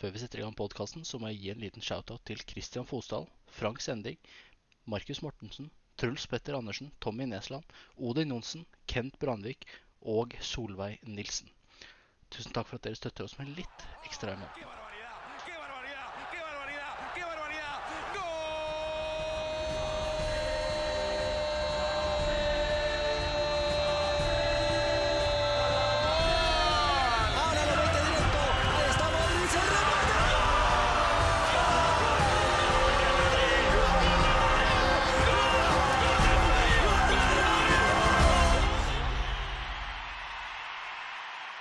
Før vi setter i gang podkasten, så må jeg gi en liten shoutout til Christian Fosdal, Frank Sending, Markus Mortensen, Truls Petter Andersen, Tommy Nesland, Odin Johnsen, Kent Brandvik og Solveig Nilsen. Tusen takk for at dere støtter oss med litt ekstra i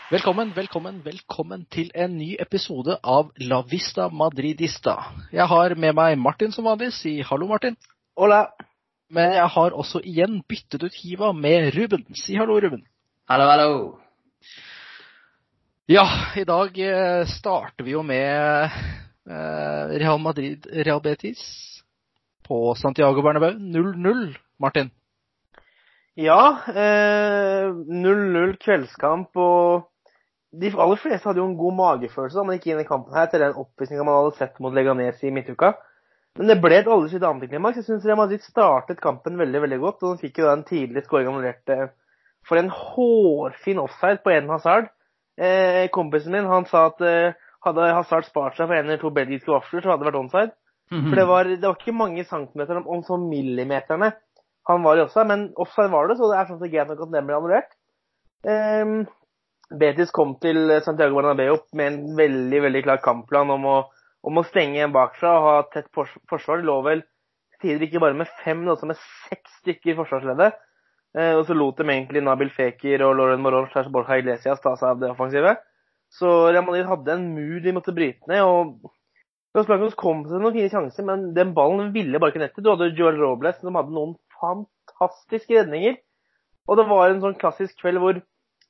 Velkommen, velkommen, velkommen til en ny episode av La Vista Madridista. Jeg har med meg Martin som vanlig. Si hallo, Martin. Hola. Men jeg har også igjen byttet ut hiva med Ruben. Si hallo, Ruben. Hallo, hallo. Ja, i dag eh, starter vi jo med eh, Real Madrid, Real Betis på Santiago Bernabeu 0-0, Martin. Ja, eh, 0-0 kveldskamp, og de aller fleste hadde jo en god magefølelse da man gikk inn i kampen her til den oppvisninga man hadde sett mot Leganes i midtuka. Men det ble et aldri sitt antiklimaks. Jeg syns Real Madrid startet kampen veldig veldig godt, og de fikk jo da en tidlig skåring annullert eh, for en hårfin offside på Eden Hazard. Eh, kompisen min han sa at eh, hadde Hazard spart seg for en eller to belgiske vafler, så hadde det vært onside. For det var, det var ikke mange centimeter om, om sånn millimeterne han var i offside, men offside var det, så det er sånn at det er greit nok at den ble annullert. Ehm, Betis kom til Santiago Bernabeu med en veldig veldig klar kampplan om å, om å stenge en bakfra og ha tett forsvar. De lå vel tidligere ikke bare med fem, men også med seks stykker i forsvarsleddet. Eh, og så lot de egentlig Nabil Fekir og Lauren Moron slash Borja Iglesias ta seg av det offensive. Så Real hadde en mur de måtte bryte ned. og Los Blancos kom til noen fine sjanser, men den ballen ville bare ikke nettet. Du hadde Joel Robles som hadde noen fantastiske redninger. Og det var en sånn klassisk kveld hvor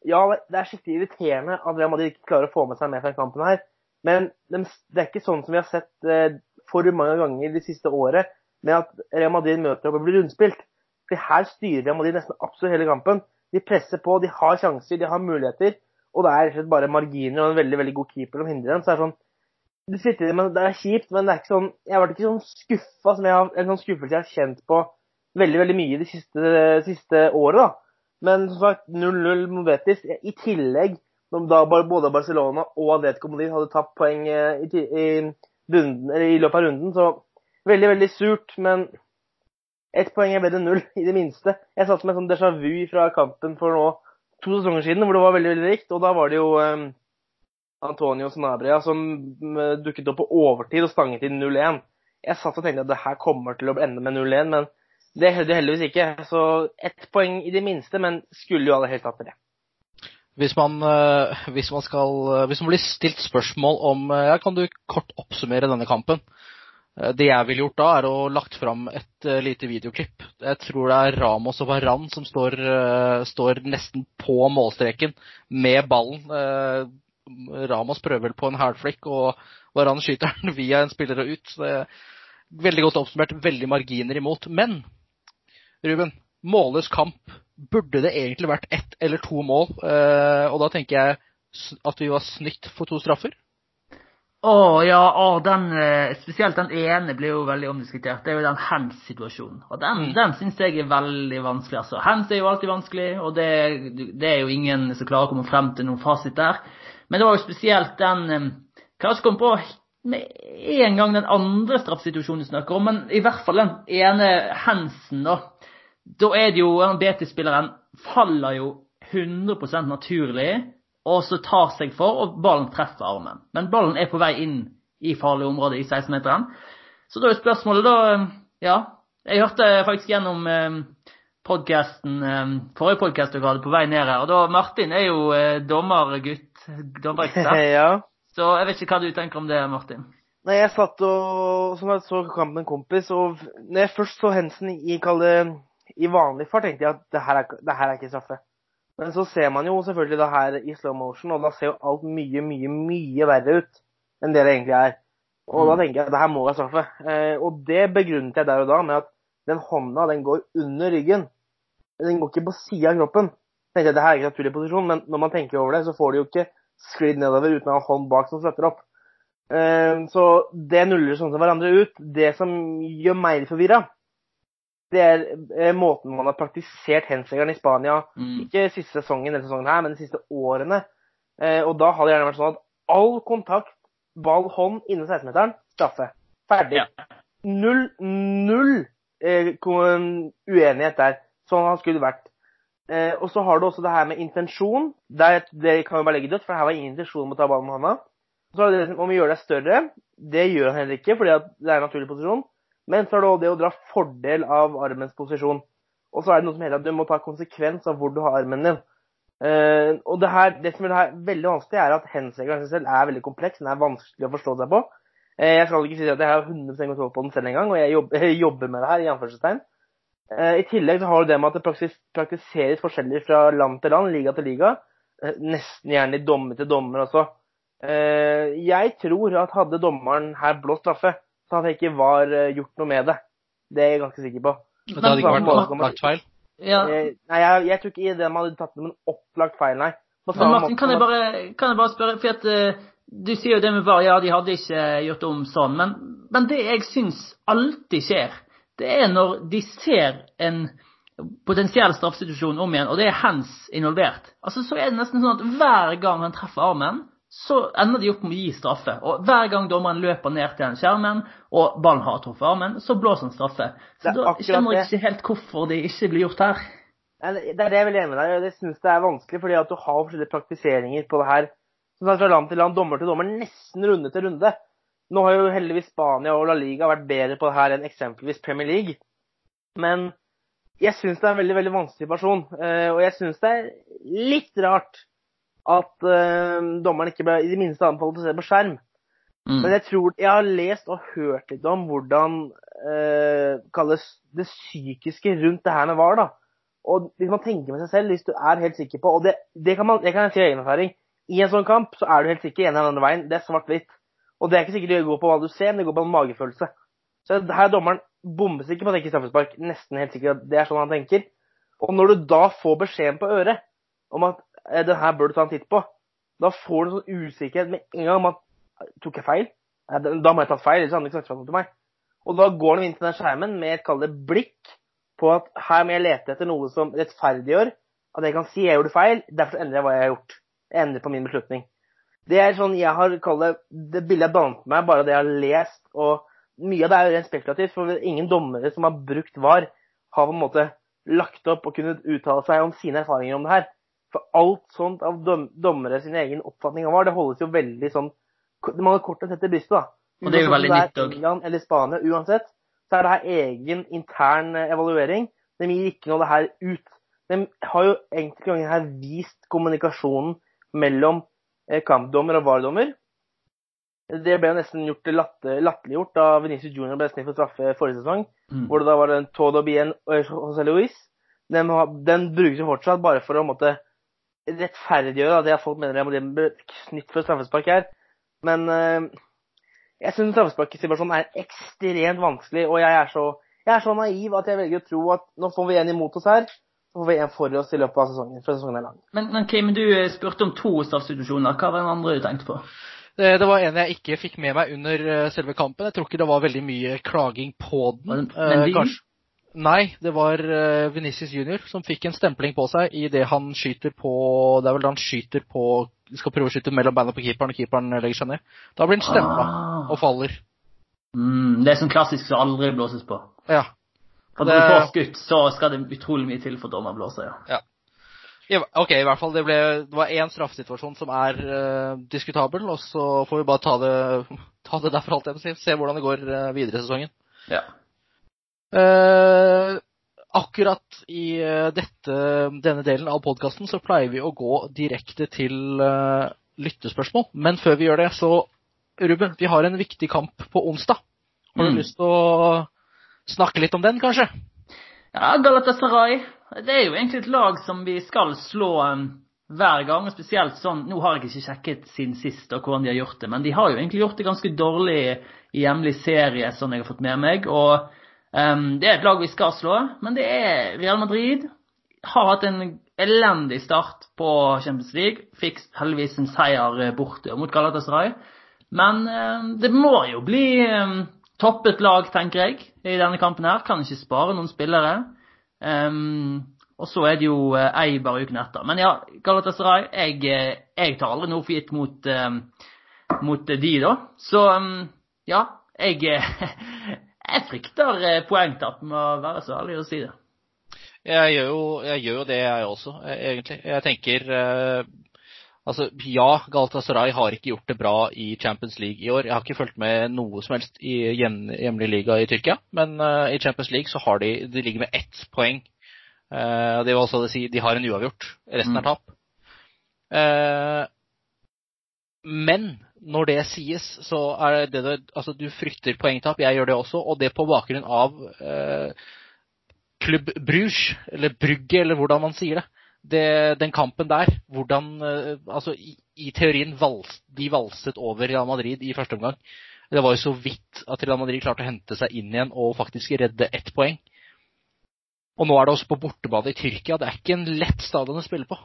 ja, det er skikkelig irriterende at Real Madrid ikke klarer å få med seg mer fra kampen her. Men det er ikke sånn som vi har sett eh, for mange ganger det siste året, med at Real Madrid møter opp og blir rundspilt. For her styrer Real Madrid nesten absolutt hele kampen. De presser på, de har sjanser, de har muligheter. Og det er slett bare marginer og en veldig veldig god keeper som hindrer dem. Så det er sånn du sitter, men Det er kjipt, men det er ikke sånn, jeg ble ikke sånn skuffa som jeg har, en sånn skuffelse jeg har kjent på veldig veldig mye de siste, siste året. da. Men som sagt, 0-0 mot Betis. I tillegg, da både Barcelona og Atletico Madrid hadde tapt poeng eh, i, i, runden, i løpet av runden, så veldig, veldig surt. Men ett poeng er bedre enn null, i det minste. Jeg satt med en sånn déjà vu fra kampen for nå to sesonger siden, hvor det var veldig, veldig likt. Og da var det jo um, Antonio Sanabria som eh, dukket opp på overtid og stanget inn 0-1. Jeg satt og tenkte at det her kommer til å ende med 0-1, men det hevder heldigvis ikke. Så ett poeng i det minste, men skulle jo aller helst hatt det. Hvis man, eh, hvis man skal eh, Hvis man blir stilt spørsmål om eh, ja, Kan du kort oppsummere denne kampen? Det jeg ville gjort da, er å lagt fram et lite videoklipp. Jeg tror det er Ramos og Varan som står, står nesten på målstreken med ballen. Ramos prøver vel på en hælflikk, og Varan skyter den via en spiller og ut. Veldig godt oppsummert. Veldig marginer imot. Men Ruben, målløs kamp. Burde det egentlig vært ett eller to mål? Eh, og da tenker jeg at vi var snytt for to straffer. Å ja, å, den, eh, spesielt den ene blir jo veldig omdiskutert. Det er jo den hands-situasjonen. Og den, Mm. den syns jeg er veldig vanskelig. altså. Hands er jo alltid vanskelig, og det, det er jo ingen som klarer å komme frem til noen fasit der. Men det var jo spesielt den Kanskje som kom på med en gang den andre straffesituasjonen du snakker om, men i hvert fall den ene handsen, da. Da er det jo den BT-spilleren faller jo 100% naturlig, og så tar seg for, og ballen treffer armen. Men ballen er på vei inn i farlig område i 16-meteren. Så da er spørsmålet da eh, Ja, jeg hørte faktisk gjennom podkasten, podcasten, eh, forrige podkast dere hadde på vei ned her, og da Martin er jo eh, dommergutt, dommerekspert. ja. Så jeg vet ikke hva du tenker om det, Martin. Nei, jeg satt og som jeg så kampen med en kompis, og når jeg først så Hensen i, kall det, i vanlig fart, tenkte jeg at det her, er, det her er ikke straffe. Men så ser man jo selvfølgelig det her i slow motion, og da ser jo alt mye, mye, mye verre ut enn det det egentlig er. Og da tenker jeg at det her må være straffe. Eh, og det begrunnet jeg der og da med at den hånda, den går under ryggen. Den går ikke på sida av kroppen. tenkte jeg, Det her er ikke naturlig posisjon, men når man tenker over det, så får du jo ikke sklidd nedover uten å ha hånd bak som støtter opp. Eh, Så det nuller sånn som hverandre ut. Det som gjør meg forvirra, det er eh, måten man har praktisert handsregelen i Spania Mm. ikke siste sesongen eller sesongen her, men de siste årene. Eh, og da har det gjerne vært sånn at all kontakt, ball, hånd innen 16-meteren, straffe. Ferdig. Ja. Null, null eh, uenighet der. Sånn har skulle vært. Eh, og så har du også det her med intensjon. Der, det kan vi bare legge dødt, for her var ingen intensjon om å ta ballen med hånda. Så har det det om å gjøre deg større. Det gjør han heller ikke, fordi at det er en naturlig posisjon. Men så er det også det å dra fordel av armens posisjon. Og så er det noe som heter at du må ta konsekvens av hvor du har armen din. Uh, og det, her, det som er det her veldig vanskelig, er at hands-regelen selv er veldig kompleks. Den er vanskelig å forstå seg på. Uh, jeg skal ikke si at jeg har 100 kontroll på den selv engang, og jeg jobber, jeg jobber med det her. i anførselstegn. Eh, I tillegg så har du det med at det praktis, praktiseres forskjellig fra land til land, liga til liga. Nesten gjerne i dommer til dommer også. Jeg tror at hadde dommeren her blåst straffe, så hadde det ikke var eh, gjort noe med det. Det er jeg ganske sikker på. Det hadde ikke vært noe opplagt feil. Ja. Eh, nei, jeg, jeg tror ikke det man hadde tatt det som en opplagt feil, nei. På Men Martin, måte kan jeg bare, kan jeg bare spørre, for at uh, du sier jo det med VAR, ja, de hadde ikke gjort om sånn, men, men det jeg syns alltid skjer, det er når de ser en potensiell straffesituasjon om igjen, og det er hands involvert. Altså, så er det nesten sånn at hver gang han treffer armen, så ender de opp med å gi straffe. Og hver gang dommeren løper ned til den skjermen, og ballen har truffet armen, så blåser han straffe. Så da skjønner jeg ikke helt hvorfor det ikke blir gjort her. Det er det jeg vil gjøre med deg Jeg syns det er vanskelig, fordi at du har forskjellige praktiseringer på det her. Som sagt, fra land til land, dommer til dommer, nesten runde til runde. Nå har jo heldigvis Spania og La Liga vært bedre på det her enn eksempelvis Premier League. Men jeg syns det er en veldig veldig vanskelig situasjon. eh, Og jeg syns det er litt rart at uh, dommeren ikke ble i det minste anbefalt å se på skjerm. Mm. Men jeg tror Jeg har lest og hørt litt om hvordan uh, kalles det psykiske rundt det her med VAR. da. Og hvis man tenker med seg selv, hvis du er helt sikker på Og det, det, kan, man, jeg kan jeg si av egen erfaring. I en sånn kamp så er du helt sikker en eller annen veien. Det er svart-hvitt. Og det er ikke sikkert det går på hva du ser, men det går på en magefølelse. Så her er dommeren bombesikker på at det ikke er straffespark. Nesten helt sikker at det er sånn han tenker. Og når du da får beskjeden på øret om at den her bør du ta en titt på, da får du sånn usikkerhet med en gang om Tok jeg feil? Da- må jeg tatt feil, ellers hadde han ikke snakket til meg. Og da går han inn til den skjermen med et kall det blikk på at her må jeg lete etter noe som rettferdiggjør at jeg kan si jeg gjorde feil, derfor endrer jeg hva jeg har gjort. Jeg endrer på min beslutning. Det er sånn jeg har kallet Det bildet jeg dannet meg, bare det jeg har lest, og mye av det er jo rent spekulativt, for ingen dommere som har brukt VAR, har på en måte lagt opp og kunnet uttale seg om sine erfaringer om det her. For alt sånt av dom, dommere sin egen oppfatning av VAR, det holdes jo veldig sånn Man har kortet sett i brystet, da. Og det er jo veldig nytt er. England eller Spania, uansett, så er det her egen intern eh, evaluering. De gir ikke noe av det her ut. De har jo enkelte ganger her vist kommunikasjonen mellom eh, kampdommer og VAR-dommer. Det ble jo nesten gjort latter, latterliggjort da Venezia Junior ble snitt for straffe forrige sesong. Mm. Hvor det da var en Todo Bien og José Luis. Den, den brukes jo fortsatt bare for å måtte rettferdiggjøre da, det at folk mener det ble snitt for straffespark her. Men eh, jeg syns straffesparksituasjonen er ekstremt vanskelig, og jeg er, så, jeg er så naiv at jeg velger å tro at nå får vi en imot oss her, så får vi en for oss i løpet av sesongen. For sesongen er lang. Men, men Kim, du eh, spurte om to straffesituasjoner. Hva var den andre du tenkte på? Det, det var en jeg ikke fikk med meg under eh, selve kampen. Jeg tror ikke det var veldig mye klaging på den. Men, men de, kanskje- Nei, det var uh, Venicius Junior som fikk en stempling på seg idet han skyter på Det er vel da han skyter på Skal prøve å skyte mellom beina på keeperen, og keeperen legger seg ned. Da blir han stempla Ah. og faller. Mm, det er sånn klassisk som aldri blåses på. Ja. Og når du får skutt, så skal det utrolig mye til for dommer blåser, ja. I, ok, i hvert fall. Det, ble, det var én straffesituasjon som er uh, diskutabel, og så får vi bare ta det, ta det derfra, alt jeg må si. Se hvordan det går uh, videre i sesongen. ja. Eh, akkurat i eh, dette, denne delen av podkasten så pleier vi å gå direkte til eh, lyttespørsmål. Men før vi gjør det, så Ruben, vi har en viktig kamp på onsdag. Har du Mm. lyst til å snakke litt om den, kanskje? Ja, Galatasaray. Det er jo egentlig et lag som vi skal slå um, hver gang. og Spesielt sånn Nå har jeg ikke sjekket siden sist og hvordan de har gjort det, men de har jo egentlig gjort det ganske dårlig i hjemlig serie, sånn jeg har fått med meg. Og um, det er et lag vi skal slå, men det er Real Madrid. Har hatt en elendig start på Champions League. Fikk heldigvis en seier eh, borte mot Galatasaray. Men um, det må jo bli um, toppet lag, tenker jeg, i denne kampen her. Kan ikke spare noen spillere. Og så er det jo eh, Eibar uken etter. Men ja, Galatasaray, jeg, eh, jeg tar aldri noe for gitt mot, mot de, da. Så ja, jeg, jeg frykter eh, poengtap, med å være så ærlig å si det. Jeg gjør jo, jeg gjør det, jeg også, eh, egentlig. Jeg tenker eh, Altså, ja, Galatasaray har ikke gjort det bra i Champions League i år. Jeg har ikke fulgt med noe som helst i hjem- hjemlig liga i Tyrkia, men i Champions League så har de De ligger med ett poeng. Det vil altså si de har en uavgjort. Resten er Mm. tap. Eh, men når det sies, så er det det Altså, du frykter poengtap. Jeg gjør det også, og det på bakgrunn av eh, Klubb Bruges, eller Brugge, eller hvordan man sier det. det den kampen der, hvordan eh, Altså, i, i teorien vals, de valset over Real Madrid i første omgang. Det var jo så vidt at Real Madrid klarte å hente seg inn igjen og faktisk redde ett poeng. Og nå er det også på bortebane i Tyrkia. Det er ikke en lett stadion å spille på.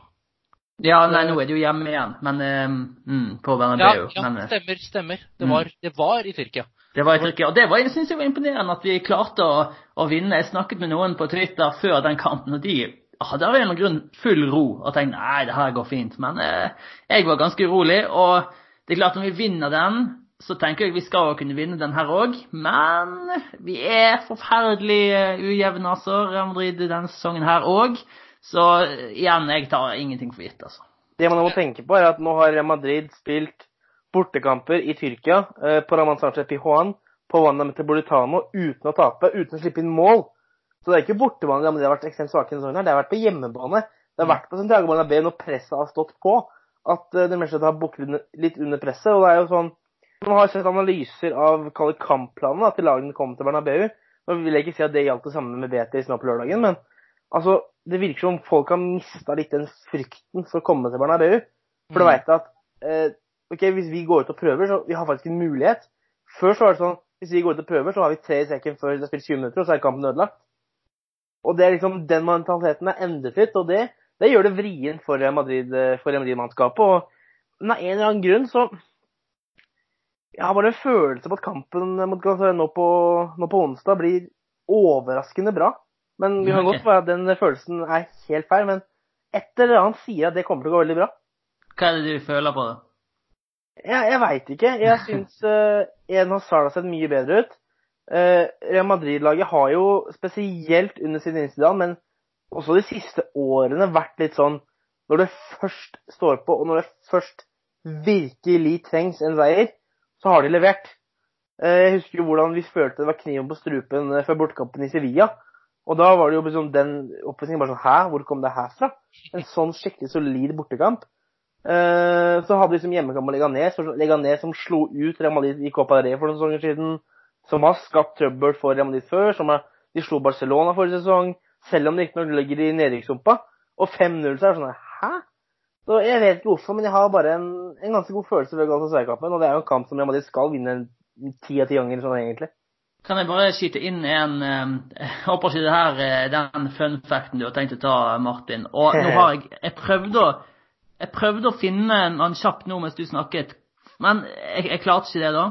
Ja, nei, nå er det jo hjemme igjen, men eh, mm, på Ja, Bernabeu. ja men, eh, stemmer. stemmer. Det Mm. var, det var i Tyrkia. Det var i Tyrkia. Og det var, jeg synes jeg var imponerende at vi klarte å, å vinne. Jeg snakket med noen på Twitter før den kampen, og de hadde av en eller annen grunn full ro og tenkte nei, det her går fint. Men eh, jeg var ganske urolig. Og det er klart, når vi vinner den, så tenker jeg vi skal kunne vinne den her òg. Men vi er forferdelig eh, ujevne, altså. Real Madrid denne sesongen her òg. Så eh, igjen, jeg tar ingenting for gitt, altså. Det man må tenke på, er at nå har Madrid spilt bortekamper i Tyrkia, eh, på Raman Sanchez Pijuan, på Wanda Metropolitano, uten å tape, uten å slippe inn mål. Så det er ikke bortebane Madrid har vært ekstremt svake denne sesongen. her, Det har vært på hjemmebane. Det har vært på Santiago Bernabeu når presset har stått på. At det de rett har bukket litt under presset. og det er jo sånn, Man har sett analyser av det kampplanene til lagene kom til Bernabeu. Nå vil jeg ikke si at det gjaldt det samme med Betis nå på lørdagen, men altså, det virker som folk har mista litt den frykten for å komme til Bernabeu. For Mm. vet at eh, ok, hvis vi går ut og prøver, så vi har faktisk en mulighet. Før så var det sånn hvis vi går ut og prøver, så har vi tre sekken før det er spilt 20 minutter, og så er kampen ødelagt. Og det er liksom, Den mentaliteten er endret litt, og det, det gjør det vrient for Madrid-mannskapet. Madrid Og av en eller annen grunn så Jeg har bare en følelse på at kampen mot Galatasaray nå, nå på onsdag blir overraskende bra. Men det kan Ok. godt være at den følelsen er helt feil. Men et eller annet sier at det kommer til å gå veldig bra. Hva er det du føler på? da? Jeg, jeg veit ikke. Jeg syns uh, Eden Hazard har sett mye bedre ut. Uh, Real Madrid-laget har jo spesielt under sin Zidane, men også de siste årene vært litt sånn Når det først står på, og når det først virkelig trengs en seier, så har de levert. Uh, jeg husker jo hvordan vi følte det var kniven på strupen før bortekampen i Sevilla. Og da var det jo liksom den oppvisningen bare sånn Hæ, hvor kom det her fra? En sånn skikkelig solid bortekamp. Eh, så hadde liksom hjemmekamp med Leganes, Leganes som slo ut Real Madrid i Copa del Rey for noen sesonger siden. Som har skapt trøbbel for Real Madrid før. Som er, de slo Barcelona forrige sesong, selv om de riktignok ligger i nedrykkssumpa. Og 5-0 så er det sånn Hæ? Så Jeg vet ikke hvorfor, men jeg har bare en, en ganske god følelse ved Galatasaray-kampen. Og det er jo en kamp som Real Madrid skal vinne ti av ti ganger, sånn egentlig. Kan jeg bare skyte inn en eh, Jeg håper ikke det her er den fun facten du har tenkt å ta, Martin. Og nå har jeg Jeg prøvde å, jeg prøvde å finne en kjapp nå mens du snakket, men jeg, jeg klarte ikke det da.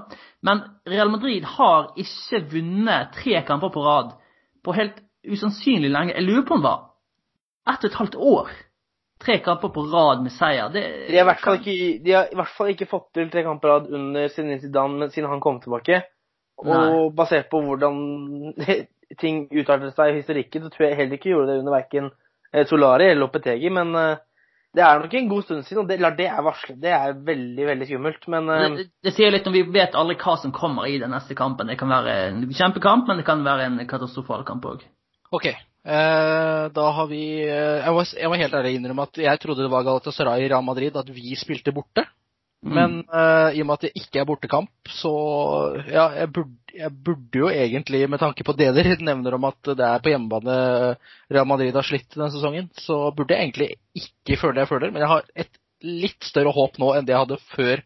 Men Real Madrid har ikke vunnet tre kamper på rad på helt usannsynlig lenge. Jeg lurer på om det var ett og et halvt år. Tre kamper på rad med seier. Det, De har, ikke, de har i hvert fall ikke fått til tre kamper på rad under Zinedine Zidane siden han kom tilbake. Og Nei. basert på hvordan ting utartet seg i historikken, så tror jeg heller ikke gjorde det under verken eh, Solari eller Lopetegi. Men eh, det er nok en god stund siden, og det, det er varslet. Det er veldig, veldig skummelt. Men eh, det, det sier litt om vi vet aldri hva som kommer i den neste kampen. Det kan være en kjempekamp, men det kan være en katastrofal kamp òg. Ok. Eh, da har vi eh, jeg, må, jeg må helt ærlig innrømme at jeg trodde det var Galatasaray i Real Madrid at vi spilte borte. Men uh, i og med at det ikke er bortekamp, så ja, jeg burde, jeg burde jo egentlig, med tanke på det dere nevner om at det er på hjemmebane Real Madrid har slitt denne sesongen, så burde jeg egentlig ikke føle det jeg føler. Men jeg har et litt større håp nå enn det jeg hadde før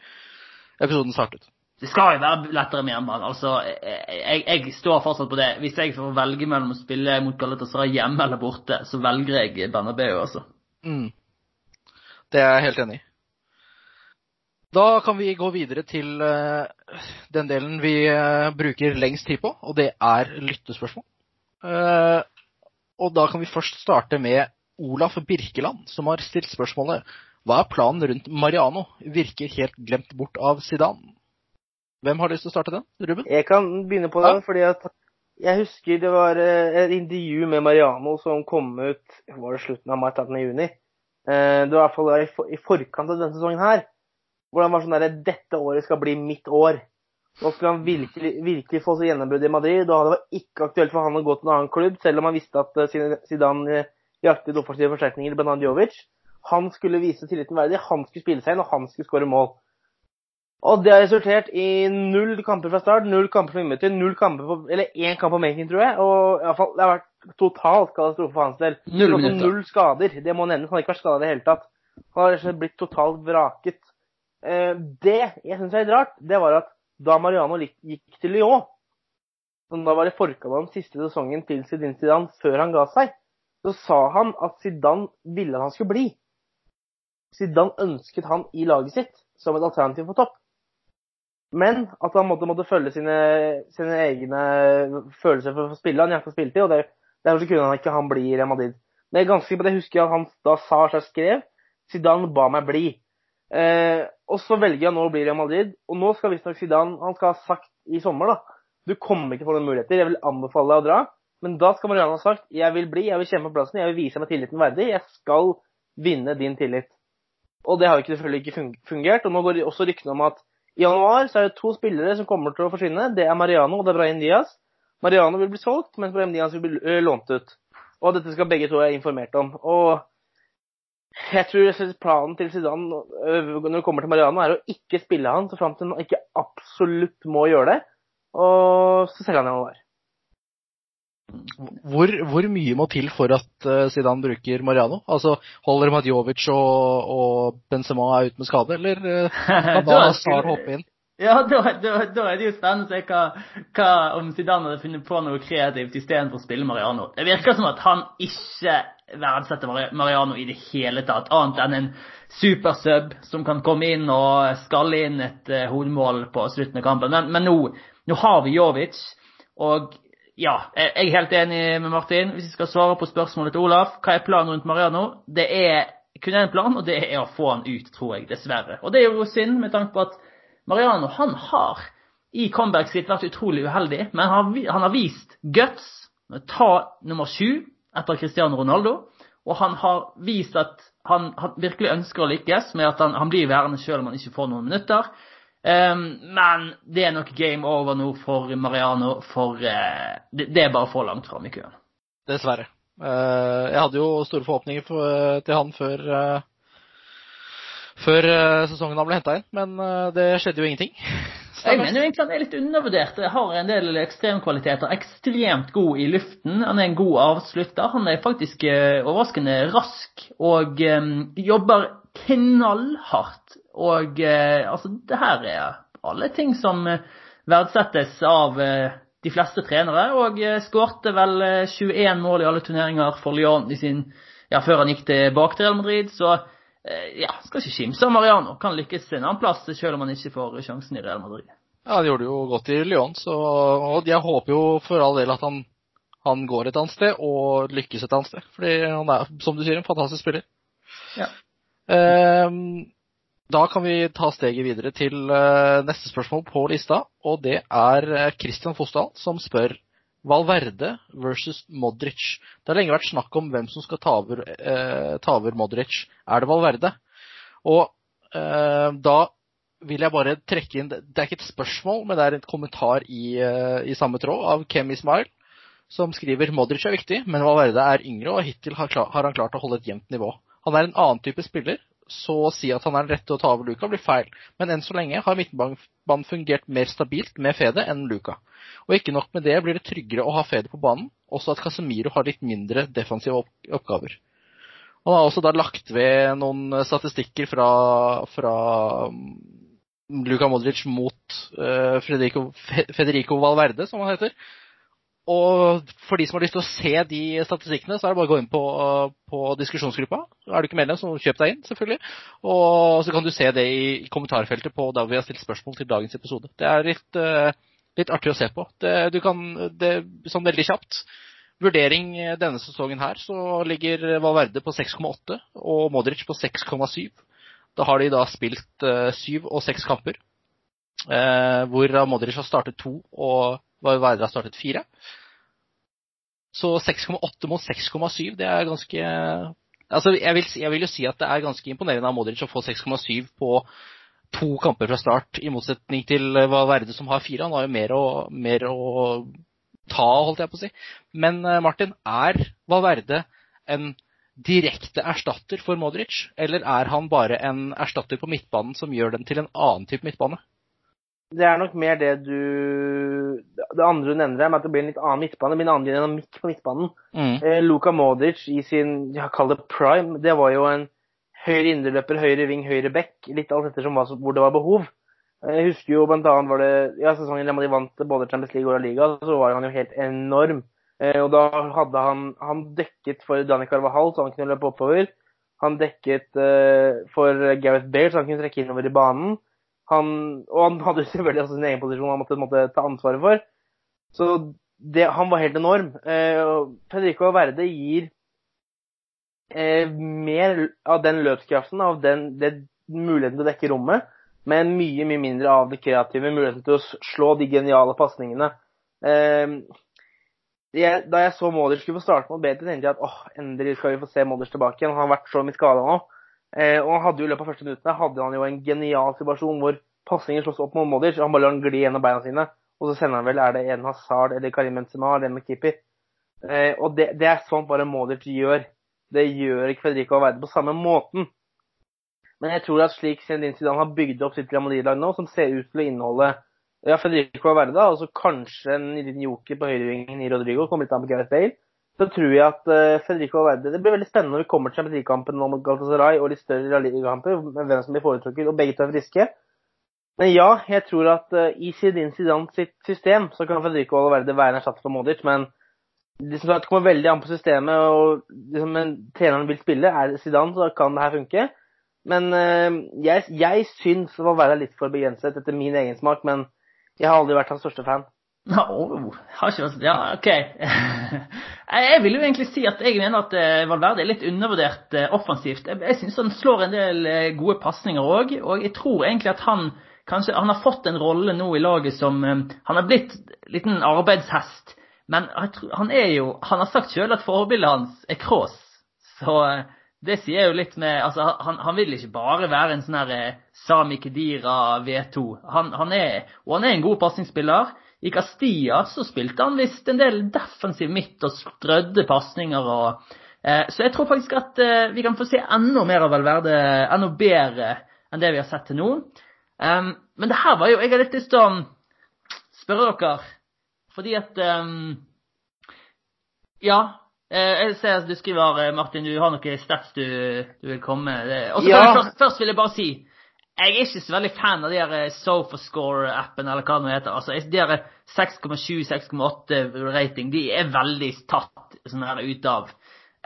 episoden startet. Det skal jo være lettere med hjemmebane. Altså, jeg, jeg står fortsatt på det. Hvis jeg får velge mellom å spille mot Galatasaray hjemme eller borte, så velger jeg Bernabeu, altså. Mm. Det er jeg helt enig i. Da kan vi gå videre til eh, den delen vi eh, bruker lengst tid på, og det er lyttespørsmål. Eh, og da kan vi først starte med Olaf Birkeland, som har stilt spørsmålet Hva er planen rundt Mariano? Virker helt glemt bort av Zidane. Hvem har lyst til å starte den? Ruben? Jeg kan begynne på Ja. den, fordi at jeg husker det var et intervju med Mariano som kom ut var det slutten av mai, starten av juni. Det var i hvert fall i forkant av denne sesongen her. Hvor han var sånn derre Dette året skal bli mitt år. Nå skulle han virkelig, virkelig få seg gjennombrudd i Madrid. Og det var ikke aktuelt for han å gå til en annen klubb, selv om han visste at eh, Zidane eh, jaktet offensive forsterkninger, bl.a. Jovic. Han skulle vise tilliten verdig, han skulle spille seg inn, og han skulle skåre mål. Og det har resultert i null kamper fra start, null kamper fra innbytter, null kamper på, eller én kamp på making, tror jeg. Og i hvert fall, det har vært totalt katastrofe for hans del. Null. Null skader. Det må nevnes. Han har ikke vært skada i det hele tatt. Han har blitt totalt vraket. Eh, det jeg syns er litt rart, det var at da Mariano gikk til Lyon, som da var i forkant av den siste sesongen til Zidane Zidane før han ga seg, så sa han at Zidane ville at han skulle bli. Zidane ønsket han i laget sitt som et alternativ på topp. Men at han måtte, måtte følge sine, sine egne følelser for å spille. Han jakta spilletid, og derfor kunne han ikke han bli i Real Madrid. Men jeg er ganske sikker på husker jeg at han da sa og skrev. Zidane ba meg bli. Eh, og så velger han nå å bli Real Madrid. Og nå skal visstnok Zidane Han skal ha sagt i sommer, da Du kommer ikke til å få noen muligheter. Jeg vil anbefale deg å dra. Men da skal Mariano ha sagt jeg vil bli, jeg vil kjempe på plassen, jeg vil vise meg tilliten verdig. Jeg skal vinne din tillit. Og det har jo selvfølgelig ikke fungert. Og nå går det også ryktene om at i januar så er det to spillere som kommer til å forsvinne. Det er Mariano og det er Brahim Diaz. Mariano vil bli solgt, mens Brahim Diaz vil bli lånt ut. Og dette skal begge to være informert om. Og jeg tror planen til Zidane når det kommer til Mariano, er å ikke spille han så fram til han ikke absolutt må gjøre det. Og så selger han ham januar. Hvor, hvor mye må til for at eh, Zidane bruker Mariano? Altså, Holder det med at Jovic og, og Benzema er ute med skade, eller eh, kan da Da Hazard hoppe inn? Ja, da, da, da er det jo spennende å se hva, hva om Zidane hadde funnet på noe kreativt istedenfor å spille Mariano. Det virker som at han ikke verdsetter Mariano i det hele tatt, annet enn en supersub som kan komme inn og skalle inn et uh, hodemål på slutten av kampen. Men, men nå, nå har vi Jovic, og ja, jeg er helt enig med Martin. Hvis vi skal svare på spørsmålet til Olaf, hva er planen rundt Mariano? Det er kun én plan, og det er å få han ut, tror jeg, dessverre. Og det er jo synd med tanke på at Mariano han har i comeback sitt vært utrolig uheldig, men han han har vist guts ta nummer sju etter Cristiano Ronaldo. Og han har vist at han, han virkelig ønsker å lykkes med at han, han blir værende selv om han ikke får noen minutter. Um, men det er nok game over nå for Mariano, for uh, det, det er bare for langt fram i køen. Dessverre. Uh, jeg hadde jo store forhåpninger for, til han før, eh, før eh, sesongen han ble henta inn, men eh, det skjedde jo ingenting. Jeg mener jo egentlig han er litt undervurdert. Jeg har en del ekstremkvaliteter. Ekstremt god i luften. Han er en god avslutter. Han er faktisk eh, overraskende rask og jobber knallhardt. Og altså, det her er alle ting som verdsettes av de fleste trenere. Og skårte vel eh, 21 mål i alle turneringer for Lyon sin, ja, før han gikk tilbake til Real Madrid. Så ja, skal ikke kimse av Mariano. Kan lykkes en annen plass selv om han ikke får sjansen i Real Madrid. Ja, han gjorde det jo godt i Lyon, så og jeg håper jo for all del at han, han går et annet sted og lykkes et annet sted. Fordi han er, som du sier, en fantastisk spiller. Ja. Um, da kan vi ta steget videre til eh, neste spørsmål på lista, og det er eh, Christian Fosdal som spør Valverde versus Modric. Det har lenge vært snakk om hvem som skal ta over, eh, ta over Modric. Er det Valverde? Og eh, da vil jeg bare trekke inn Det er ikke et spørsmål, men det er en kommentar i, eh, i samme tråd av Kem Ismail, som skriver Modric er viktig, men Valverde er yngre, og hittil har, klar, har han klart å holde et jevnt nivå. Han er en annen type spiller, så å si at han er den rette å ta over Luka, blir feil. Men enn så lenge har midtbanen fungert mer stabilt med Fede enn Luka. Og ikke nok med det blir det tryggere å ha Fede på banen, også at Casemiro har litt mindre defensive oppgaver. Han har også da lagt ved noen statistikker fra, fra um, Luka Modric mot uh, Federico, Federico Valverde, som han heter. Og for de som har lyst til å se de statistikkene, så er det bare å gå inn på, på diskusjonsgruppa. Er du ikke medlem, så kjøp deg inn, selvfølgelig. Og så kan du se det i, kommentarfeltet på da vi har stilt spørsmål til dagens episode. Det er litt, eh, litt artig å se på. Det, du kan, det, sånn veldig kjapt. Vurdering denne sesongen her, så ligger Valverde på 6,8 og Modric på 6,7. Da har de da spilt eh, syv og seks kamper. Eh, hvor Modric har startet to og Valverde har startet fire. Så 6,8 mot 6,7, det er ganske Altså, jeg vil, jeg vil, jo si at det er ganske imponerende av Modric å få 6,7 på to kamper fra start, i motsetning til Valverde som har fire. Han har jo mer å, mer å ta, holdt jeg på å si. Men eh, Martin, er Valverde en direkte erstatter for Modric, eller er han bare en erstatter på midtbanen som gjør den til en annen type midtbane? Det er nok mer det du Det andre du nevner, er at det blir en litt annen midtbane. Det blir en annen dynamikk på midtbanen. Mm. Eh, Luka Modic i sin ja, kall det prime, det var jo en høyre indreløper, høyre ving, høyre back. Litt alt etter hvor det var behov. Jeg husker jo blant annet var det ja, sesongen da de vant både Champions League og La Liga, så var han jo helt enorm. Eh, og da hadde han Han dekket for Dani Carvahall, så han kunne løpe oppover. Han dekket eh, for Gareth Bale, så han kunne trekke innover i banen. Han, og han hadde selvfølgelig også sin egen posisjon han måtte, måtte ta ansvaret for. Så det, han var helt enorm. Eh, Federico Verde gir eh, mer av den løpskraften, av den, den muligheten til å dekke rommet, men mye mye mindre av det kreative, muligheten til å slå de geniale pasningene. Eh, da jeg så Modric skulle få starte mot Betis, tenkte jeg at åh, endelig skal vi få se Modric tilbake igjen. Han har vært så mye skada nå. Eh, og han hadde jo i løpet av første minuttene hadde han jo en genial situasjon hvor pasninger slåss opp mot Modic, og Han bare lar den gli gjennom beina sine, og så sender han vel er det en Hazard eller Karim Benzema eller en med. Eh, og det, det er sånn bare Modic gjør. Det gjør ikke Federico Valverde på samme måten. Men jeg tror at slik Zinedine Zidane har bygd opp sitt Real Madrid-lag nå, som ser ut til å inneholde ja, Federico Valverde, og så kanskje en liten joker på høyrevingen i Rodrigo, kommer litt an på Gareth Bale, så tror jeg at uh, Federico Valverde Det blir veldig spennende når vi kommer til Champions League-kampen mot Galatasaray og litt større med hvem som blir foretrukket, og begge to er friske. Men ja, jeg tror at uh, i Zidane Zidane sitt system så kan Federico Valverde være en erstatter for Modic, men det kommer veldig an på systemet, og liksom, men treneren vil spille. Er det Zidane, så kan det her funke. Men uh, jeg, jeg syns Valverde er litt for begrenset etter min egen smak, men jeg har aldri vært hans største fan. Nå, oh, har ikke vært Ja, OK. jeg vil jo egentlig si at jeg mener at eh, Valverde er litt undervurdert eh, offensivt. Jeg, jeg syns han slår en del eh, gode pasninger òg, og jeg tror egentlig at han kanskje Han har fått en rolle nå i laget som Han har blitt en liten arbeidshest. Men tror, han er jo Han har sagt sjøl at forbildet hans er Cross, Så det sier jo litt med Altså, han, han vil ikke bare være en sånn her Sami Kedira V2. Han, han er, og han er en god pasningsspiller. I Castilla så spilte han visst en del defensiv midt og strødde pasninger og eh, Så jeg tror faktisk at eh, vi kan få se enda mer av Valverde, enda bedre enn det vi har sett til nå. Um, men det her var jo Jeg har litt lyst til å spørre dere, fordi at um, Ja. eh, jeg ser at du skriver, eh, Martin, du har noen stats du, du vil komme med. Ja. først, først vil jeg bare si jeg er ikke så veldig fan av de her eh, Sofascore-appen, eller hva det heter. Altså, de der 6,7-6,8 rating, de er veldig tatt sånn her ut av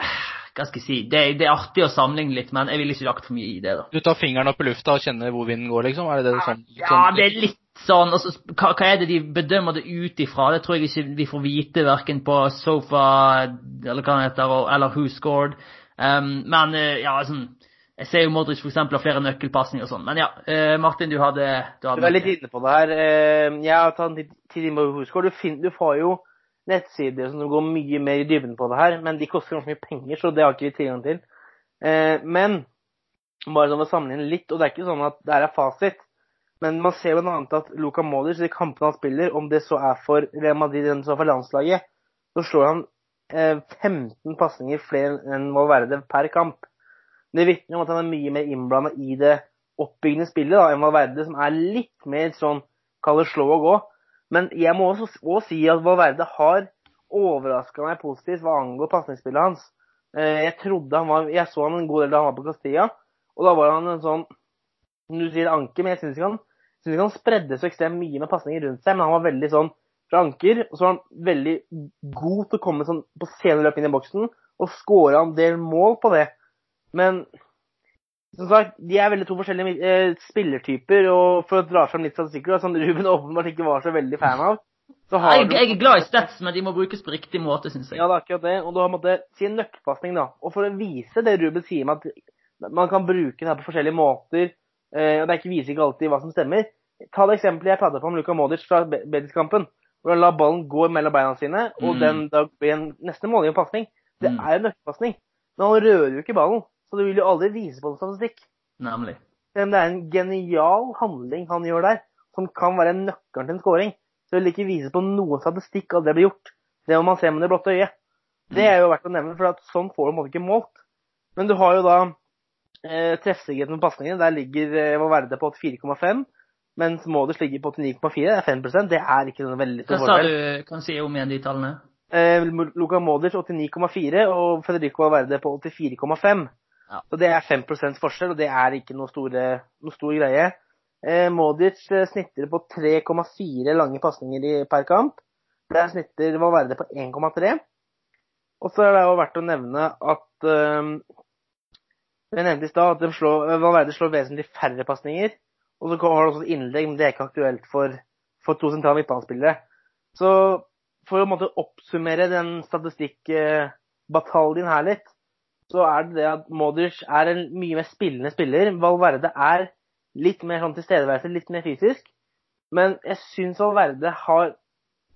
Hva skal jeg si det, det er artig å sammenligne litt, men jeg vil ikke lagt for mye i det, da. Du tar fingeren opp i lufta og kjenner hvor vinden går, liksom? Er det det du sånn, Ja, sånn det er litt sånn. Altså, hva, hva er det de bedømmer det ut ifra? Det tror jeg ikke vi får vite verken på Sofa eller hva det heter, eller Who Scored. Um, men eh, ja, sånn Jeg ser jo Modric eksempel har flere nøkkelpasninger og sånn. Men ja, eh, Martin, du hadde, du hadde Du er litt inne på det her. Eh, Jeg har tatt en tid inn på Huskår. Du, finner, du får jo nettsider som går mye mer i dybden på det her, men de koster ganske mye penger, så det har ikke vi tilgang til. Eh, Men bare sånn å sammenligne litt, og det er ikke sånn at det her er fasit, men man ser bl.a. at Luka Modric i kampene han spiller, om det så er for Real Madrid eller så er for landslaget, så slår han eh, 15 pasninger flere enn Valverde per kamp. Det vitner om at han er mye mer innblanda i det oppbyggende spillet da, enn Valverde, som er litt mer sånn kall det slå og gå. Men jeg må også, også si at Valverde har overraska meg positivt hva angår pasningsspillet hans. Eh, Jeg trodde han var Jeg så han en god del da han var på Castilla, og da var han en sånn Du sier anker, men jeg syns ikke han ikke han spredde så ekstremt mye med pasninger rundt seg, men han var veldig sånn fra anker, og så var han veldig god til å komme sånn på sene løp inn i boksen, og skåra en del mål på det. Men som sagt, de er veldig to forskjellige eh, spillertyper, og for å dra fram litt statistikker, som Ruben åpenbart ikke var så veldig fan av, så har Jeg, jeg er glad i stats, men de må brukes på riktig måte, syns jeg. Ja, det er akkurat det. Og du har måttet si en nøkkelpasning, da. Og for å vise det Ruben sier med at man kan bruke det her på forskjellige måter, eh, og det ikke, viser ikke alltid hva som stemmer. Ta det eksempelet jeg pratet om Luka Modic fra Be- Betis-kampen, hvor han la ballen gå mellom beina sine, og Mm. den da blir en neste målgivende pasning. Det Mm. er en nøkkelpasning. Men han rører jo ikke ballen, så du vil jo aldri vise på en statistikk. Nemlig. Men det er en genial handling han gjør der, som kan være nøkkelen til en scoring. Så vil ikke vise på noen statistikk at det blir gjort. Det må man se med det blotte øyet. Det er jo verdt å nevne, for at sånn får du ikke målt. Men du har jo da eh, treffsikkerheten på pasningene. Der ligger eh, Valverde på 84,5, mens Modus ligger på 89,4. Det er 5 Det er ikke noen veldig Hva sa du? Kan si om igjen de tallene? Eh, Luka Modric 89,4 og Federico Valverde på 84,5. Ja. Så det er 5% forskjell, og det er ikke noe, store, noe stor greie. Eh, Modric eh, snitter på 3,4 lange pasninger per kamp. Der snitter Valverde på 1,3. Og så er det jo verdt å nevne at eh, nevnte i stad at slår, eh, Valverde slår vesentlig færre pasninger. Og så har han også et innlegg, men det er ikke aktuelt for, for to sentrale midtbanespillere. Så for å måtte oppsummere den statistikkbataljen her litt, så er det det at Modric er en mye mer spillende spiller. Valverde er litt mer sånn tilstedeværelse, litt mer fysisk. Men jeg syns Valverde har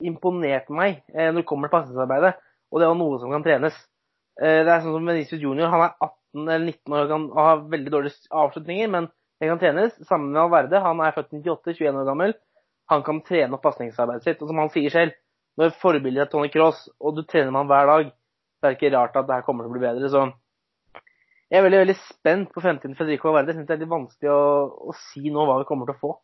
imponert meg eh, når det kommer til pasningsarbeidet, og det er noe som kan trenes. Eh, det er sånn som Venezia Junior, han er 18 eller 19 år og kan ha veldig dårlige avslutninger, men det kan trenes. Sammen med Valverde, han er født i 98, 21 år gammel. Han kan trene opp pasningsarbeidet sitt. Og som han sier selv, når forbildet er Tony Cross, og du trener med han hver dag, så er det ikke rart at det her kommer til å bli bedre. Så jeg er veldig veldig spent på fremtiden for Federico Valverde. Jeg syns det er litt vanskelig å, å si nå hva vi kommer til å få.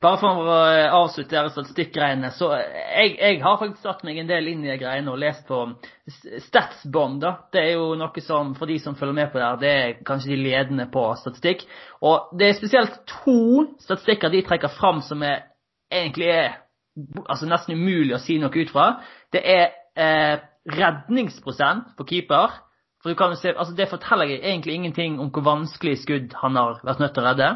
Bare for å avslutte avslutte disse statistikkgreiene, så jeg, jeg har faktisk satt meg en del inn i greiene og lest på statsbånd. Det er jo noe som, for de som følger med på det her, det er kanskje de ledende på statistikk. Og det er spesielt to statistikker de trekker fram som er, egentlig er altså nesten umulig å si noe ut fra. Det er eh, redningsprosent på keeper. For du kan se, altså Det forteller egentlig ingenting om hvor vanskelig skudd han har vært nødt til å redde.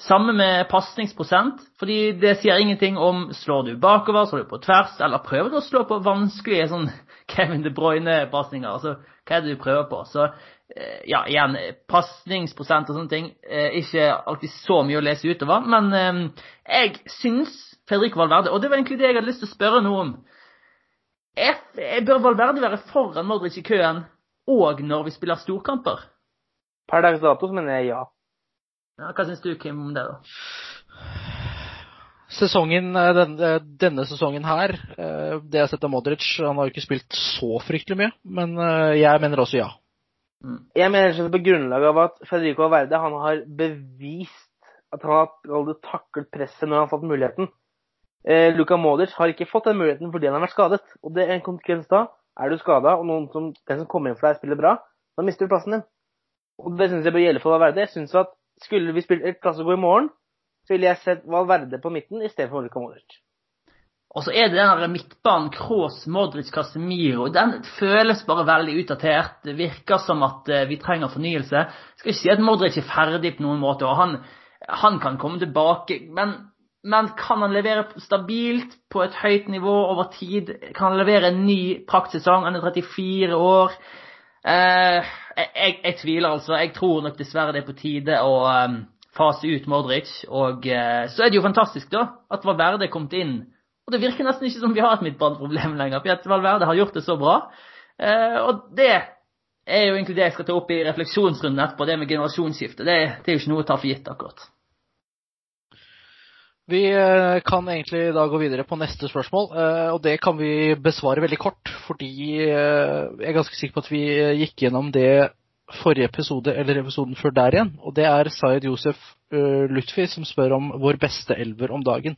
Samme med pasningsprosent, fordi det sier ingenting om slår du bakover, slår du på tvers, eller prøver du å slå på vanskelige sånn Kevin De Bruyne-pasninger. Altså, hva er det du prøver på? Så eh, ja, igjen, pasningsprosent og sånne ting er ikke alltid så mye å lese utover. Men eh, jeg syns Fredrik Valverde, og det var egentlig det jeg hadde lyst til å spørre noe om Jeg Bør Valverde være foran Modric i køen og når vi spiller storkamper? Per dags dato så mener jeg ja. Ja, hva syns du, Kim, om det? da? Sesongen, eh, den, eh, denne sesongen her, eh, det jeg har sett av Modric Han har jo ikke spilt så fryktelig mye, men jeg mener også ja. Jeg mener sånn på grunnlag av at Federico Verde han har bevist at han hadde taklet presset når han har fått muligheten. Eh, Luka Modric har ikke fått den muligheten fordi han har vært skadet. Og det er en konsekvens da. Er du skada, og noen som, den som kommer inn for deg, spiller bra, da mister du plassen din. Og det syns jeg bør gjelde for Valverde. Jeg synes at Skulle vi spilt klassegå i morgen, så ville jeg sett Valverde på midten istedenfor Luka Modric. Og så er det den her midtbanen Kroos, Modric, Casemiro. Den føles bare veldig utdatert. Det virker som at eh, vi trenger fornyelse. Jeg skal ikke si at Modric er ferdig på noen måte, og han, han kan komme tilbake. Men, men kan han levere stabilt på et høyt nivå over tid? Kan han levere en ny praktsesong? Han er 34 år. Eh, jeg, jeg tviler altså. Jeg tror nok dessverre det er på tide å um, fase ut Modric. Og eh, så er det jo fantastisk da, at Valverde er kommet inn. Og det virker nesten ikke som vi har et midtbaneproblem lenger. For Valverde har gjort det så bra. Eh, og det er jo egentlig det jeg skal ta opp i refleksjonsrunden etterpå, det med generasjonsskifte. Det, det er jo ikke noe å ta for gitt, akkurat. Vi eh, kan egentlig da gå videre på neste spørsmål, eh, og det kan vi besvare veldig kort. Fordi eh, jeg er ganske sikker på at vi gikk gjennom det forrige episode, eller episoden før der igjen. Og det er Sayed Josef Lutfi som spør om vår beste elver om dagen.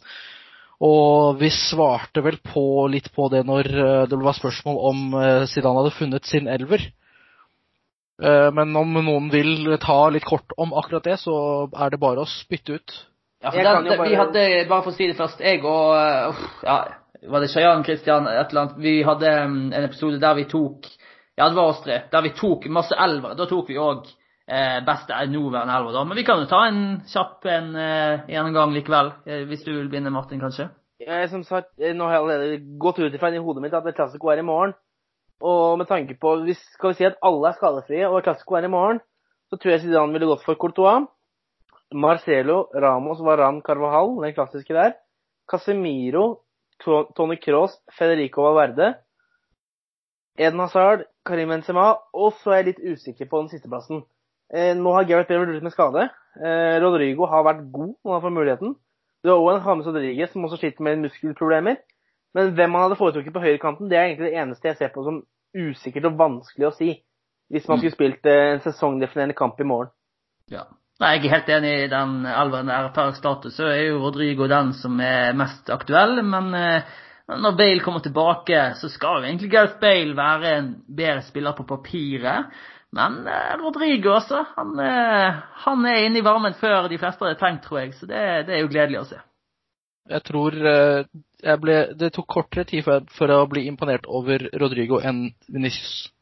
Og vi svarte vel på litt på det når det var spørsmål om Zidane hadde funnet sin elver. Men om noen vil ta litt kort om akkurat det, så er det bare å spytte ut. Ja, for den, bare... vi hadde, bare for å si det først, jeg og uh, ja, Var det Shayan Christian et eller annet Vi hadde um, en episode der vi tok Ja, det var oss tre. Der vi tok masse elvere. Da tok vi òg eh, beste nåværende elver, da. Men vi kan jo ta en kjapp en eh, gjennomgang likevel. Eh, hvis du vil begynne, Martin, kanskje? Jeg, som sagt, eh, nå har jeg allerede gått ut ifra i hodet mitt at Classico er i morgen. Og med tanke på hvis Skal vi si at alle er skadefrie og Classico er i morgen, så tror jeg Zidane ville gått for Courtois. Marcelo, Ramos, Varan, Carvajal, den klassiske der. Casemiro, To- Tony Cross, Federico Valverde. Eden Hazard, Karim Benzema, og så er jeg litt usikker på den sisteplassen. Eh, nå har Gareth Bale vært ute med skade. Eh, Rodrigo har vært god når han får muligheten. Du har òg en James Rodriguez som også sliter med muskelproblemer. Men hvem han hadde foretrukket på høyrekanten, det er egentlig det eneste jeg ser på som usikkert og vanskelig å si. Hvis man skulle spilt eh, en sesongdefinerende kamp i morgen. Ja. Nei, Jeg er helt enig i den elveren der. Per status så er jo Rodrigo den som er mest aktuell. Men eh, når Bale kommer tilbake, så skal jo egentlig Gareth Bale være en bedre spiller på papiret. Men eh, Rodrigo, også. Han, eh, han er inne i varmen før de fleste hadde tenkt, tror jeg. Så det, det er jo gledelig å se. Jeg tror jeg ble, det tok kortere tid for, for å bli imponert over Rodrigo enn Vinicius.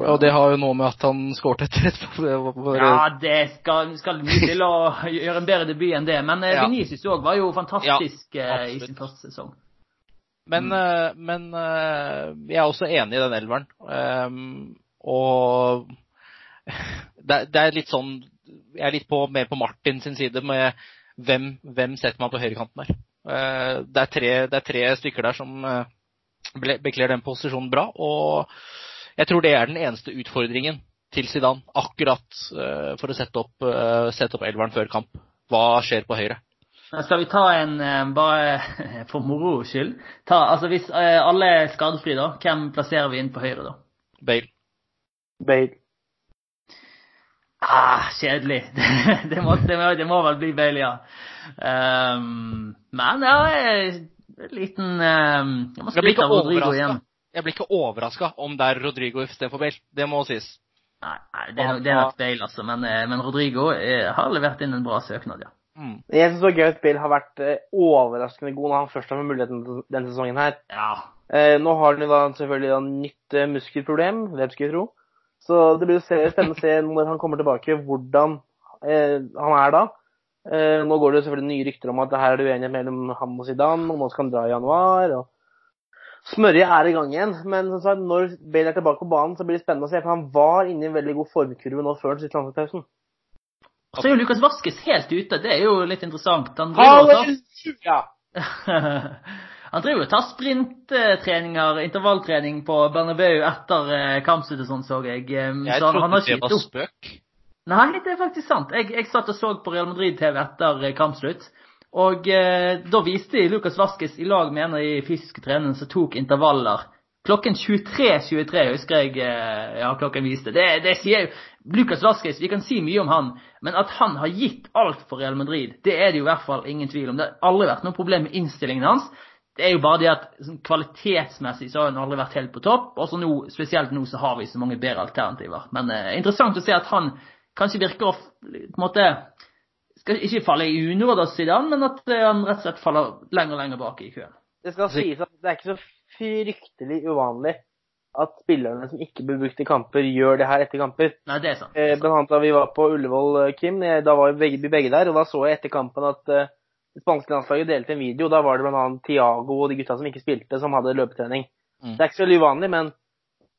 Og det har jo noe med at han skåret etter etterpå. Ja, det skal, skal mye til å gjøre en bedre debut enn det. Men eh, Ja. Vinicius òg var jo fantastisk ja, i sin første sesong. Men, mm. men eh, jeg er også enig i den elveren. Ehm, og det, det er litt sånn Jeg er litt på, mer på Martin sin side med hvem, hvem setter man på høyrekanten der. Eh, det, er tre, det er tre stykker der som eh, bekler den posisjonen bra. Og jeg tror det er den eneste utfordringen til Zidane akkurat eh, for å sette opp, uh, sette opp elveren før kamp. Hva skjer på høyre? Skal vi ta en eh, bare for moro skyld? Ta, altså Hvis eh, alle er skadefrie, da, hvem plasserer vi inn på høyre da? Bale. Bale. Ah, kjedelig. Det, må, det, må, det må vel bli Bale, ja. Um, men ja, en liten um, Jeg må skryte av Rodrigo igjen. Jeg blir ikke overraska om det er Rodrigo istedenfor Bale. Det må sies. Nei, det, er nok, det er nok Bale, altså. Men, eh, men Rodrigo eh, har levert inn en bra søknad, ja. Mm. Jeg syns Gareth Bale har vært eh, overraskende god når han først har fått muligheten denne sesongen her. Ja. Eh, nå har han jo da selvfølgelig da nytt muskelproblem, hvem skulle tro. Så det blir jo spennende å se når han kommer tilbake, hvordan eh, han er da. Eh, nå går det jo selvfølgelig nye rykter om at det her er det uenighet mellom ham og Zidane, og nå skal han dra i januar. og Smørje er i gang igjen, men som sagt, når Bale er tilbake på banen, så blir det spennende å se. For han var inne i en veldig god formkurve nå før den siste landslagspausen. Så er jo Lukas Vaskes helt ute. Det er jo litt interessant. Han driver og tar sprinttreninger, intervalltrening på Bernabeu etter kampsluttet, kampslutt og sånn, så jeg. Eh, Jeg så trodde har det var spøk. Nei, det er faktisk sant. Jeg, jeg satt og så på Real Madrid-TV etter eh, kampslutt. Og eh, da viste de Lucas Vasques i lag med en av de fysiske trenerne som tok intervaller. Klokken 23.23 husker jeg eh, ja, klokken viste. Det, det sier jo Lucas Vasques, vi kan si mye om han, men at han har gitt alt for Real Madrid, det er det jo i hvert fall ingen tvil om. Det har aldri vært noe problem med innstillingen hans. Det er jo bare det at sånn, kvalitetsmessig så har han aldri vært helt på topp. Og så nå, spesielt nå så har vi så mange bedre alternativer. Men eh, interessant å se at han kanskje virker å på en måte skal ikke falle i unåde av Zidane, men at eh, han rett og slett faller lenger og lenger bak i køen. Det skal sies at det er ikke så fryktelig uvanlig at spillerne som ikke blir brukt i kamper, gjør det her etter kamper. Nei, det er sant. Eh, blant annet da vi var på Ullevål, eh, Kim, da var vi begge, begge der, og da så jeg etter kampen at det spanske landslaget delte en video. Da var det annet Tiago og de gutta som ikke spilte, som hadde løpetrening. Mm. Det er ikke så veldig uvanlig, men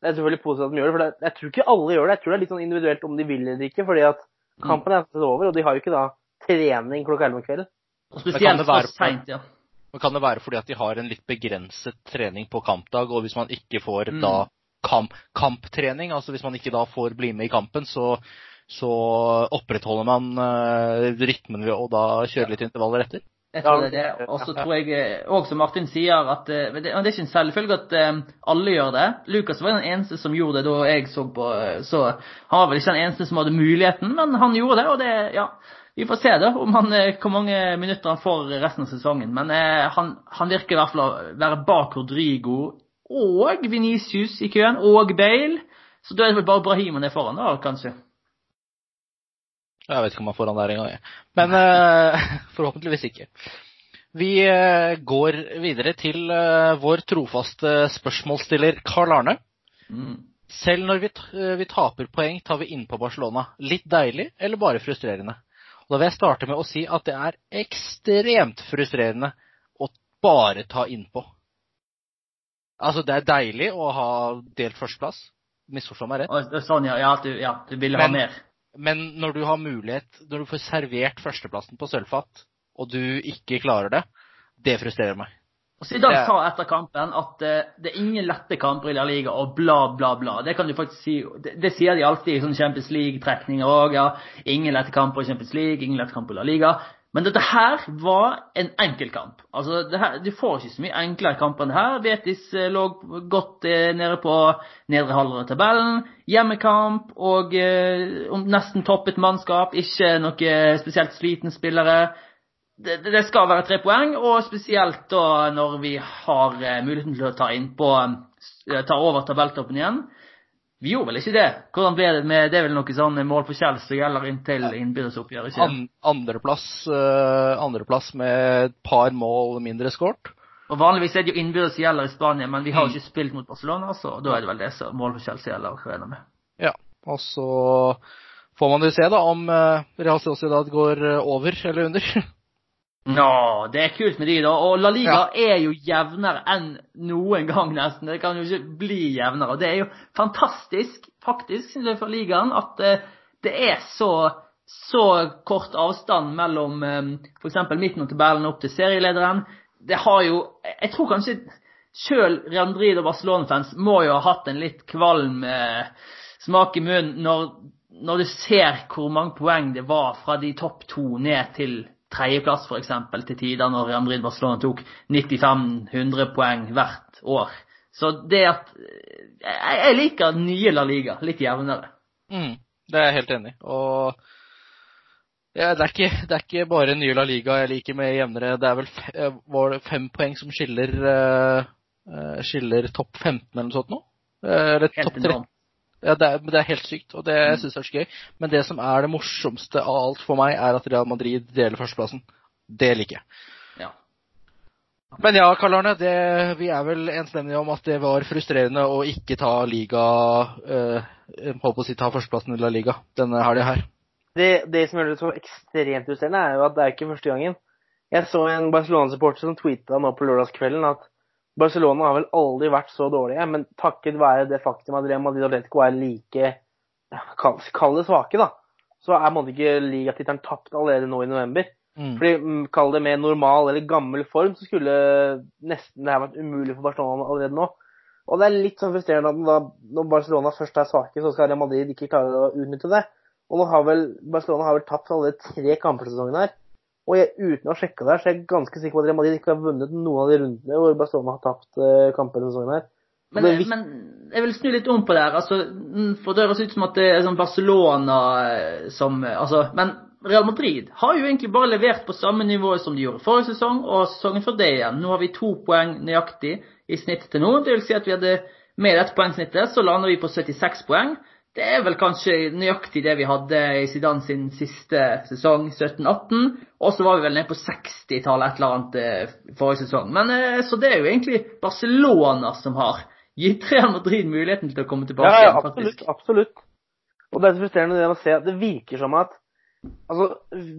det er selvfølgelig positivt at de gjør det. For det, jeg tror ikke alle gjør det. Jeg tror det er litt sånn individuelt om de vil eller ikke, fordi at kampen er over, og de har jo ikke da trening klokka 11 om kvelden. Og spesielt så seint, ja. Men kan det være fordi at de har en litt begrenset trening på kampdag, og hvis man ikke får Mm. da kamp, kamptrening, altså hvis man ikke da får bli med i kampen, så, så opprettholder man uh, rytmen ved å da kjøre litt intervaller etter? Jeg tror det er det. Og så tror jeg òg, som Martin sier, at eh, det, det er ikke en selvfølge at eh, alle gjør det. Lukas var den eneste som gjorde det da jeg så på. eh, Så han var vel ikke den eneste som hadde muligheten, men han gjorde det. Og det, ja Vi får se da om han, eh, hvor mange minutter han får resten av sesongen. Men eh, han, han virker i hvert fall å være bak Rodrigo og Venicius i køen, og Bale. Så da er det vel bare Brahim han er foran, da, kanskje. Jeg vet ikke om han får han der engang, jeg. Men eh, forhåpentligvis ikke. Vi eh, går videre til eh, vår trofaste spørsmålsstiller Carl Arne. Mm. Selv når vi, eh, vi taper poeng, tar vi innpå Barcelona. Litt deilig, eller bare frustrerende? Og Da vil jeg starte med å si at det er ekstremt frustrerende å bare ta innpå. Altså, det er deilig å ha delt førsteplass. Misforstå meg rett. Sånn, ja. Ja, du, ja, du ville ha mer. Men når du har mulighet, når du får servert førsteplassen på sølvfat, og du ikke klarer det, det frustrerer meg. Zidane sa etter kampen at eh, det er ingen lette kamper i La Liga og bla, bla, bla. Det kan du faktisk si. Det, det sier de alltid i sånne Champions League-trekninger òg. Ja. Ingen lette kamper i Champions League, ingen lette kamper i La Liga. Men dette her var en enkeltkamp. Altså, det her, Du får ikke så mye enklere kamper enn det her. Betis eh, lå godt eh, nede på nedre halvdel av tabellen. Hjemmekamp og eh, nesten toppet mannskap. Ikke noe spesielt sliten spillere det, det skal være tre poeng, og spesielt da når vi har eh, muligheten til å ta på eh, ta over tabelltoppen igjen. Vi gjorde vel ikke det? Hvordan ble det med Det er vel noe sånn målforskjell som gjelder inntil innbyrdes oppgjør, ikke An andreplass, uh, andreplass med et par mål mindre skåret. Og vanligvis er det jo innbyrdes gjelder i Spania, men vi har Mm. jo ikke spilt mot Barcelona, så da er det vel det som målforskjell som gjelder, regner med. Ja. Og så får man jo se da om uh, Real Sociedad går over eller under. Ja, det er kult med de, da. Og La Liga er jo jevnere enn noen gang, nesten. Det kan jo ikke bli jevnere. Og det er jo fantastisk, faktisk, synes jeg, for ligaen at eh, det er så, så kort avstand mellom f.eks. midten av tabellen opp til serielederen. Det har jo Jeg tror kanskje sjøl Real Madrid og Barcelona-fans må jo ha hatt en litt kvalm eh, smak i munnen når, når du ser hvor mange poeng det var fra de topp to ned til tredjeplass f.eks. til tider når Real Madrid Barcelona tok 95-100 poeng hvert år. Så det at Jeg, jeg liker den nye La Liga. Litt jevnere. Mm, det er jeg helt enig i. Og ja, det, er ikke, det er ikke bare nye La Liga jeg liker med jevnere. Det er vel fe, eh, var det fem poeng som skiller, eh, eh, skiller topp 15 eller noe sånt nå? Eh, Eller topp 13. Ja, det er, det er helt sykt, og det Mm. jeg synes er så gøy. Men det som er det morsomste av alt for meg, er at Real Madrid deler førsteplassen. Det liker jeg. Ja. Men ja, Karl Arne, det, vi er vel enstemmige om at det var frustrerende å ikke ta liga eh, Holdt på å si ta førsteplassen i La Liga denne helga her. Det, det som gjør det så ekstremt frustrerende, er jo at det er ikke første gangen. Jeg så en Barcelona-supporter som tweeta nå på lørdagskvelden at Barcelona har vel aldri vært så dårlige, men takket være det faktum at Real Madrid og Atletico er like kall det svake, da, så er man ikke ligatittelen tapt allerede nå i november. Mm. Fordi, mm, Kall det med normal eller gammel form, så skulle nesten det her vært umulig for Barcelona allerede nå. Og det er litt sånn frustrerende at da, når Barcelona først er svake, så skal Real Madrid ikke klare å utnytte det. Og nå har vel Barcelona har vel tapt allerede tre kamper sesongen her. Og jeg, uten å sjekke det her, så er jeg ganske sikker på at Real Madrid ikke har vunnet noen av de rundene hvor Barcelona har tapt uh, kamper Sånn sesongen her. Men, men jeg vil snu litt om på det her. Altså, for det høres ut som at det er sånn Barcelona eh, som eh, altså, Men Real Madrid har jo egentlig bare levert på samme nivå som de gjorde forrige sesong og sesongen før det igjen. Nå har vi to poeng nøyaktig i snitt til nå. Det vil si at vi hadde med dette poengsnittet så lander vi på 76 poeng. Det er vel kanskje nøyaktig det vi hadde i Zidane sin siste sesong, 17-18. Og så var vi vel nede på 60-tallet et eller annet eh, forrige sesong. Men eh, Så det er jo egentlig Barcelona som har gitt Real Madrid muligheten til å komme tilbake Ja, ja, absolutt. faktisk. absolutt. Og det er så frustrerende det å se at det virker som at Altså,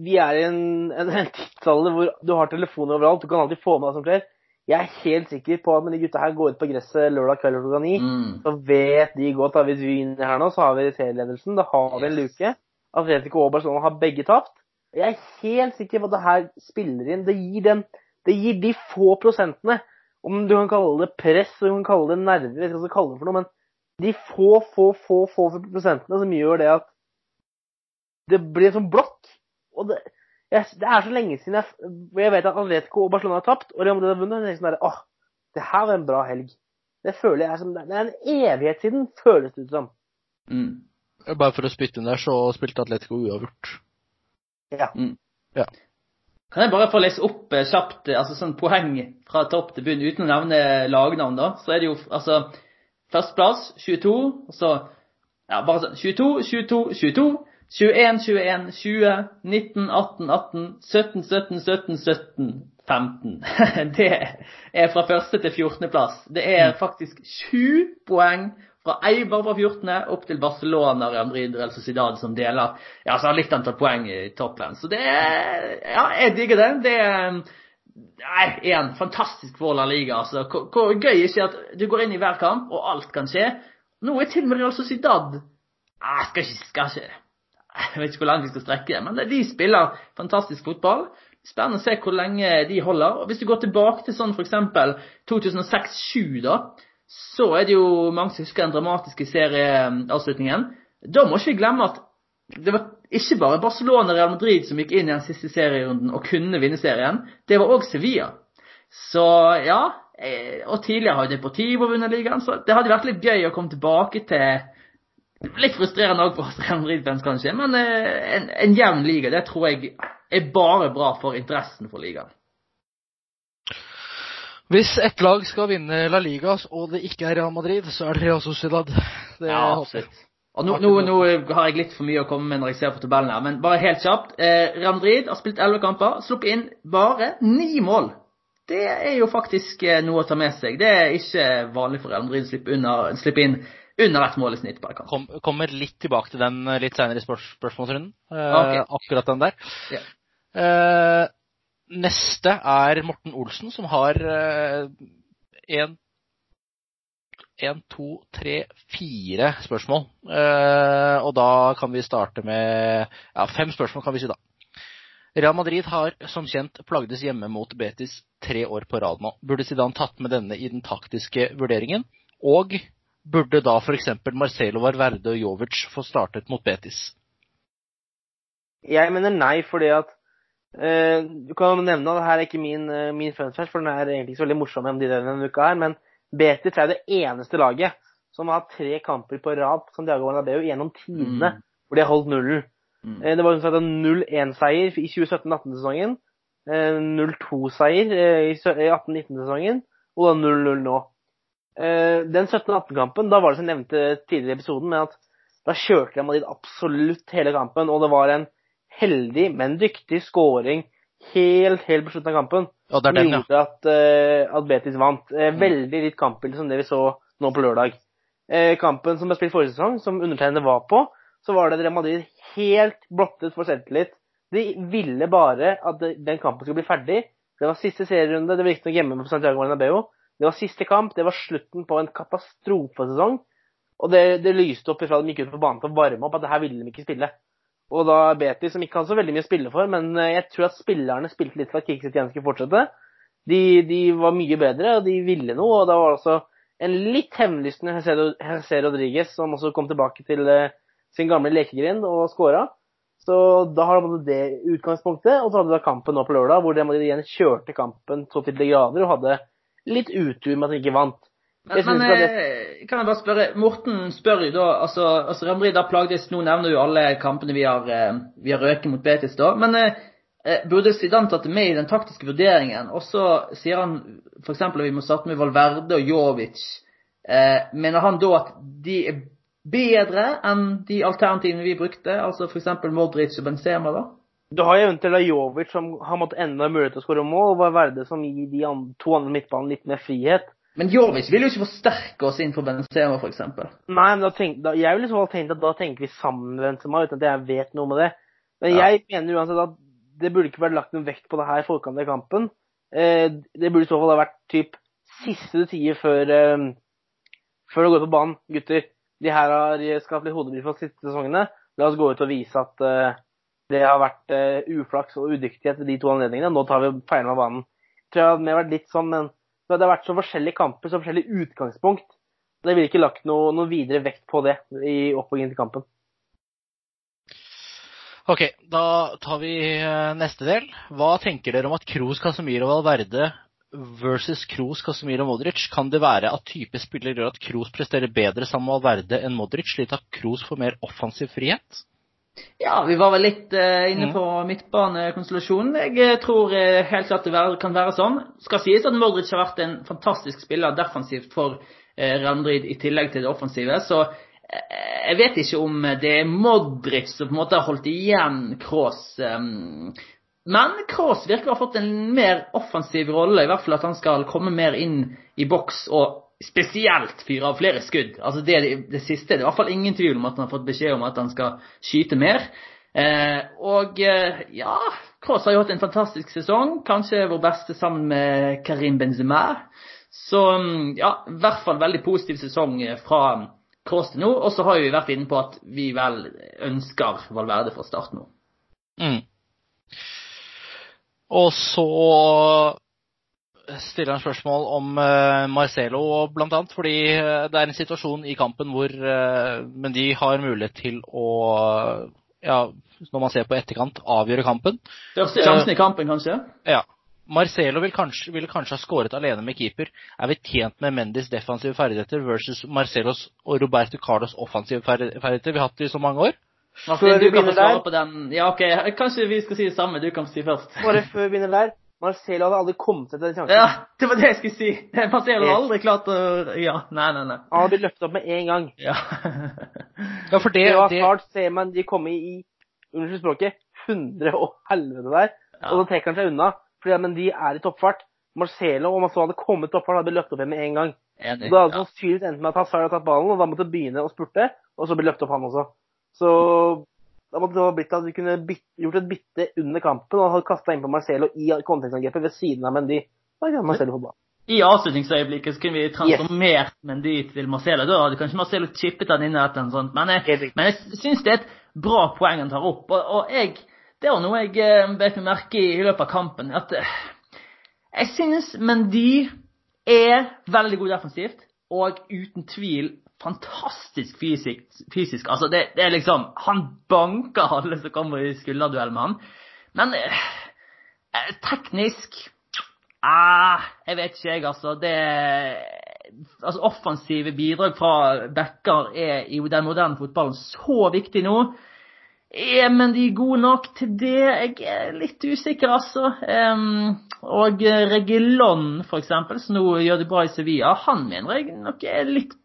vi er i en, en, en tidsalder hvor du har telefoner overalt. Du kan alltid få med deg som skjer. Jeg er helt sikker på at når de gutta her går ut på gresset lørdag kveld klokka ni, Mm. så vet de godt at hvis vi vinner her nå, så har vi serieledelsen. Da har vi en luke. Atletico og Barcelona har begge tapt. Jeg er helt sikker på at det her spiller inn. Det gir, den, det gir de få prosentene. Om du kan kalle det press, om du kan kalle det nerver, jeg vet ikke skal kalle det for noe, men de få, få, få, få prosentene som gjør det at det blir som blokk. Og det, jeg, det er så lenge siden jeg, jeg vet at Atletico og Barcelona har tapt, og Real Madrid har vunnet. og jeg sånn der, åh, det her var en bra helg. Det føler jeg er som, det er en evighet siden, føles det ut som. Mm. Bare for å spytte inn der, så spilte Atletico uavgjort. Ja. Kan jeg bare få lese opp eh, kjapt eh, altså sånn poeng fra topp til bunn uten å nevne lagnavn, da? Så er det jo altså Førsteplass 22, og så ja, bare sånn 22, 22, 22. 21, 21, 20, 19, 18, 18, 17, 17, 17, 17. 15. Det er fra første til 14. plass. Det er faktisk sju poeng fra Eibar fra 14. opp til Barcelona, Real Madrid, og Sociedad som deler ja, så har likt antall poeng i toppen. Så det er Ja, jeg digger det. Det er Nei, igjen, fantastisk for La Liga. Altså. Hvor, hvor gøy ikke at du går inn i hver kamp, og alt kan skje. Nå er til og med Real Sociedad Jeg skal ikke, skal ikke Jeg vet ikke hvor langt vi skal strekke det, men de spiller fantastisk fotball. Spennende å se hvor lenge de holder. Og Hvis du går tilbake til sånn f.eks. 2006-2007, da, så er det jo mange som husker den dramatiske serieavslutningen. Da må ikke vi glemme at det var ikke bare Barcelona og Real Madrid som gikk inn i den siste serierunden og kunne vinne serien. Det var òg Sevilla. Så ja. eh, Og tidligere har jo Deportivo vunnet ligaen, så det hadde vært litt gøy å komme tilbake til Litt frustrerende òg for oss Real Madrid-fans, kanskje, men eh, en, en jevn liga, det tror jeg er bare bra for interessen for ligaen. Hvis ett lag skal vinne La Liga, og det ikke er Real Madrid, så er det Real Sociedad. Det Ja, absolutt. Og nå, nå, nå har jeg litt for mye å komme med når jeg ser på tabellen her, men bare helt kjapt. Eh, Real Madrid har spilt elleve kamper, sluppet inn bare ni mål. Det er jo faktisk eh, noe å ta med seg. Det er ikke vanlig for Real Madrid å slippe, under, slippe inn under ett mål i snitt kamp. Kom, kommer litt tilbake til den eh, litt senere i spørs spørsmålsrunden. Eh, Ok. Akkurat den der. Yeah. Uh, neste er Morten Olsen, som har én én, to, tre, fire spørsmål. Eh, og da kan vi starte med Ja, fem spørsmål kan vi si, da. Real Madrid har som kjent plagdes hjemme mot Betis tre år på rad nå. Burde Zidane tatt med denne i den taktiske vurderingen? Og burde da f.eks. Marcelo Varverde og Jovic få startet mot Betis? Jeg mener nei, fordi at eh, Du kan nevne at det her er ikke min, uh, min funfact, for den er egentlig ikke så veldig morsom om de denne uka her, men Betis er det eneste laget som har hatt tre kamper på rad som Diago Bernabeu gjennom tidene, Mm. hvor de har holdt nullen. Mm. Eh, det var en 0-1-seier i 2017-18-sesongen, eh, 0-2-seier eh, i i 18-19-sesongen, og da 0-0 nå. Eh, Den 17-18-kampen, da var det som jeg nevnte tidligere i episoden, med at da kjørte Real Madrid absolutt hele kampen, og det var en heldig, men dyktig scoring helt, helt på slutten av kampen. Og det er som den, ja. gjorde at, uh, at Betis vant. Uh, veldig litt kampbilde som det vi så nå på lørdag. Uh, kampen som ble spilt forrige sesong, som undertegnede var på, så var det Real Madrid helt blottet for selvtillit. De ville bare at den kampen skulle bli ferdig. Det var siste serierunde. Det var riktignok hjemme på Santiago Bernabeu. Det var siste kamp. Det var slutten på en katastrofesesong. Og det, det lyste opp ifra de gikk ut på banen for å varme opp at det her ville de ikke spille. Og da Betis, som ikke hadde så veldig mye å spille for, men eh, jeg tror at spillerne spilte litt for at igjen skulle fortsette. De, de var mye bedre, og de ville noe. Og da var det også en litt hevnlystne José Rodriguez som også kom tilbake til eh, sin gamle lekegrind og skåra. Så da har de det utgangspunktet, og så hadde de da kampen nå på lørdag, hvor de igjen kjørte kampen så til de grader og hadde litt utur med at de ikke vant. Jeg men, men det... eh, kan jeg bare spørre, Morten spør jo da altså, altså Real Madrid har plagdes, Nå nevner jo alle kampene vi har, eh, vi har røket mot Betis, da. Men eh, eh, burde Zidane tatt det med i den taktiske vurderingen? Og så sier han f.eks. at vi må starte med Valverde og Jovic. Eh, mener han da at de er bedre enn de alternativene vi brukte? Altså f.eks. Modric og Benzema, da? Du har eventuelt Jovic som har måttet enda mulighet til å skåre mål, og Valverde som gir de andre, to andre midtbanene litt mer frihet. Men Jovic vil jo ikke forsterke oss inn for Benzema, f.eks. Nei, men da tenk, da, jeg så tenkt at da tenker vi sammen med Benzema, uten at jeg vet noe med det. Men Ja. jeg mener uansett at det burde ikke vært lagt noen vekt på det her i forkant av kampen. Eh, det burde i så fall ha vært typ siste tider før, eh, før det går på banen. Gutter, de her har skapt litt hodebry for siste sesongene. La oss gå ut og vise at eh, det har vært uh, uflaks og udyktighet ved de to anledningene. Nå tar vi feilene av banen. Jeg tror jeg hadde vært litt sånn, men det har vært så forskjellige kamper, så forskjellig utgangspunkt. Det ville ikke lagt noe, noe videre vekt på det i oppbyggingen til kampen. Ok, da tar vi eh, neste del. Hva tenker dere om at Kroos, Casemiro og Valverde versus Kroos, Casemiro og Modric? Kan det være at type spiller gjør at Kroos presterer bedre sammen med Valverde enn Modric, slik at Kroos får mer offensiv frihet? Ja, vi var vel litt eh, inne Mm. på midtbanekonstellasjonen. Jeg eh, tror eh, helt klart det være, kan være sånn. Skal sies at Modric har vært en fantastisk spiller defensivt for eh, Real Madrid i tillegg til det offensive. Så eh, jeg vet ikke om det er Modric som på en måte har holdt igjen Kroos. Eh, Men Kroos virker å ha fått en mer offensiv rolle, i hvert fall at han skal komme mer inn i boks og spesielt fyre av flere skudd. Altså det, det siste det er i hvert fall ingen tvil om at han har fått beskjed om at han skal skyte mer. Eh, og eh, ja, Kroos har jo hatt en fantastisk sesong. Kanskje vår beste sammen med Karim Benzema. Så mm, ja, i hvert fall veldig positiv sesong eh, fra Kroos til nå. Og så har vi vært inne på at vi vel ønsker Valverde fra start nå. Mm. Og så stiller han spørsmål om uh, Marcelo blant annet, fordi uh, det er en situasjon i kampen hvor uh, Men de har mulighet til å ja, når man ser på etterkant, avgjøre kampen. Første sjansen i kampen, kanskje? Ja. Marcelo ville kanskje, ville kanskje ha skåret alene med keeper. Er vi tjent med Mendis defensive ferdigheter versus Marcelos og Roberto Carlos offensive ferdigheter? Vi har hatt det i så mange år. Martin, du kan få svare på den. Ja, ok. Kanskje vi skal si det samme. Du kan si først. Bare før vi begynner der. Marcelo hadde aldri kommet til den sjansen. Ja, det var det jeg skulle si. Marcelo hadde aldri klart å Ja, nei, nei, nei. Han hadde løpt opp med en gang. Ja. ja, for det, Det var det snart ser man de komme i, unnskyld språket, hundre og helvete der. Ja. Og så trekker han seg unna. Fordi, men de er i toppfart. Marcelo, om han så hadde kommet i toppfart, hadde blitt løpt opp igjen med en gang. Enig. Da hadde Ja. sannsynligvis endt med at Hazard hadde tatt ballen, og da måtte begynne å spurte, og så ble løpt opp han også. Så da måtte det blitt at vi kunne bytte, gjort et bytte under kampen og kasta innpå Marcelo i kontringsangrepet ved siden av Mendy. Da Marcelo. I avslutningsøyeblikket kunne vi transformert Mendy til Marcelo. Da hadde kanskje Marcelo chippet han inn eller eller sånt. Men jeg, Helt men jeg syns det er et bra poeng han tar opp. Og, og jeg, det var noe jeg eh, bet meg merke i i løpet av kampen. At eh, jeg syns Mendy er veldig god defensivt, og uten tvil fantastisk fysisk. fysisk. Altså, det, det er liksom Han banker alle som kommer i skulderduell med han. Men eh, eh, teknisk eh, jeg vet ikke, jeg, altså. Det Altså, offensive bidrag fra backer er i den moderne fotballen så viktig nå. Er men de gode nok til det? Jeg er litt usikker, altså. Um, og Regilon, for eksempel, som nå gjør det bra i Sevilla, han mener jeg nok er litt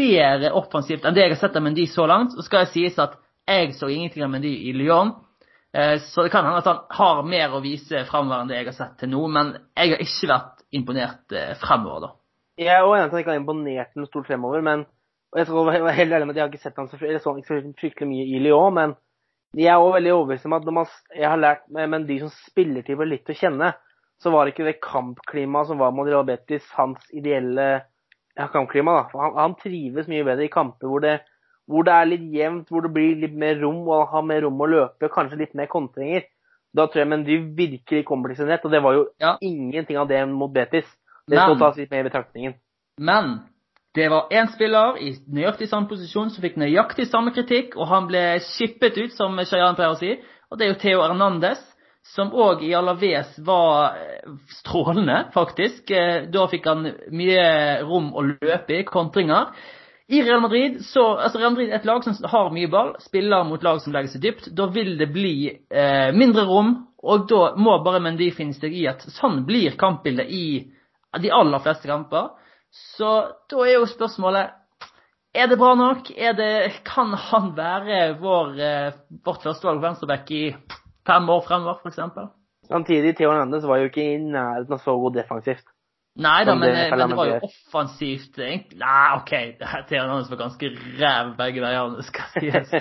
bedre offensivt enn det jeg har sett av Mendy så langt. Så skal jeg sies at jeg så ingenting av Mendy i Lyon. Eh, Så det kan hende at han har mer å vise framover enn det jeg har sett til nå, men jeg har ikke vært imponert eh, fremover, da. Jeg er også enig i at han ikke har imponert noe stort fremover, men og jeg skal være helt ærlig med at jeg har ikke sett han så, så, så fryktelig mye i Lyon, men jeg er også veldig overbevist om at når man, jeg har lært med, med de som spiller til litt å kjenne, så var det ikke det kampklimaet som var mot Real Betis hans ideelle kampklima. da. Han, han trives mye bedre i kamper hvor det, hvor det er litt jevnt, hvor det blir litt mer rom, og han har mer rom å løpe, kanskje litt mer kontringer. Da tror jeg Mendy virkelig kommer til sin rett, og det var jo Ja. ingenting av det mot Betis. Det Men- skal tas litt med i betraktningen. Men det var én spiller i nøyaktig samme posisjon som fikk nøyaktig samme kritikk, og han ble skippet ut, som Shayan pleier å si. Og det er jo Theo Hernandez, som òg i Alaves var eh, strålende, faktisk. Eh, Da fikk han mye rom å løpe i, kontringer. I Real Madrid så, altså Real Madrid er et lag som har mye ball, spiller mot lag som legger seg dypt. Da vil det bli eh, mindre rom, og da må bare Mendy finne seg i at sånn blir kampbildet i de aller fleste kamper. Så da er jo spørsmålet er det bra nok? Er det, kan han være vår, eh, vårt førstevalg venstreback i fem år fremover, f.eks.? Samtidig, Theo Hernandez var jo ikke i nærheten av så god defensivt. Nei da, men, det men det var jo offensivt egentlig. Nei, OK. Theo Hernandez var ganske ræv begge veier, skal sies.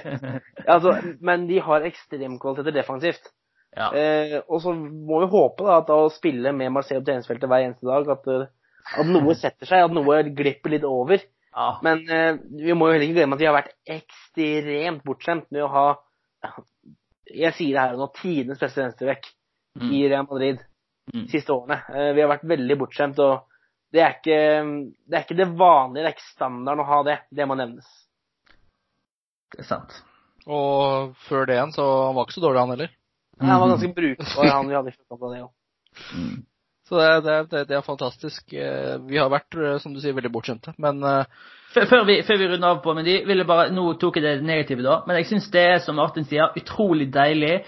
Altså, men de har ekstremkvaliteter defensivt. ja. Eh, og så må vi håpe da, at å spille med Marcelo på treningsfeltet hver eneste dag, at, eh, at noe setter seg, at noe glipper litt over. ja. Men eh, vi må jo heller ikke glemme at de har vært ekstremt bortskjemt med å ha Jeg sier det her nå tidenes beste venstrevekk Mm. i Real Madrid Mm. siste årene. Eh, vi har vært veldig bortskjemt, og det er, ikke, det er ikke det vanlige, det er ikke standarden å ha det. Det må nevnes. Det er sant. Og før det igjen, så han var ikke så dårlig, han heller. Nei, Han var ganske brukbar, han vi hadde i av det òg. Mm. Så det, det, det, er fantastisk. Eh, Vi har vært, eh, som du sier, veldig bortskjemte. Men eh, Før, før, vi, før vi runder av på, med de ville bare, Nå tok jeg det negative, da. Men jeg syns det er, som Martin sier, utrolig deilig.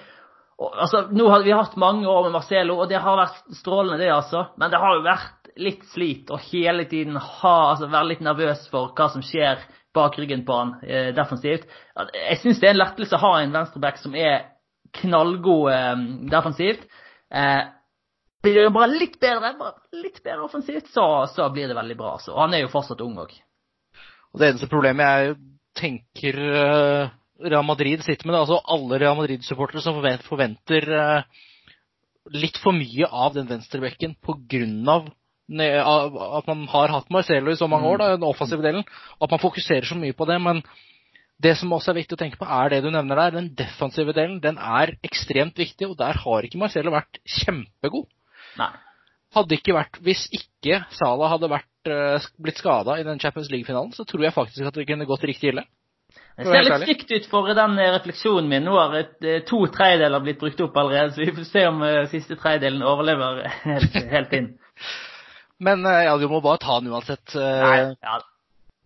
Og, altså, nå har Vi hatt mange år med Marcelo, og det har vært strålende, det, altså. Men det har jo vært litt slit å hele tiden ha, altså, være litt nervøs for hva som skjer bak ryggen på han eh, defensivt. Jeg syns det er en lettelse å ha en venstreback som er knallgod eh, defensivt. Eh, blir det bare litt bedre, bare litt bedre offensivt, så, så blir det veldig bra. Så, og han er jo fortsatt ung òg. Det eneste problemet jeg tenker eh, Real Madrid sitter med, det, altså alle Real Madrid-supportere som forventer eh, litt for mye av den venstrebekken av at man har hatt Marcelo i så mange år, da, den offensive delen, og at man fokuserer så mye på det. Men det som også er viktig å tenke på, er det du nevner der. Den defensive delen den er ekstremt viktig, og der har ikke Marcelo vært kjempegod. Nei. Hadde ikke vært, Hvis ikke Salah hadde vært, eh, blitt skada i den Champions League-finalen, så tror jeg faktisk at det kunne gått riktig ille. Det ser litt stygt ut for den eh, refleksjonen min. Nå har et, eh, to tredjedeler blitt brukt opp allerede, så vi får se om siste tredjedelen overlever helt, helt inn. Men ja, du må bare ta den uansett. Nei, ja.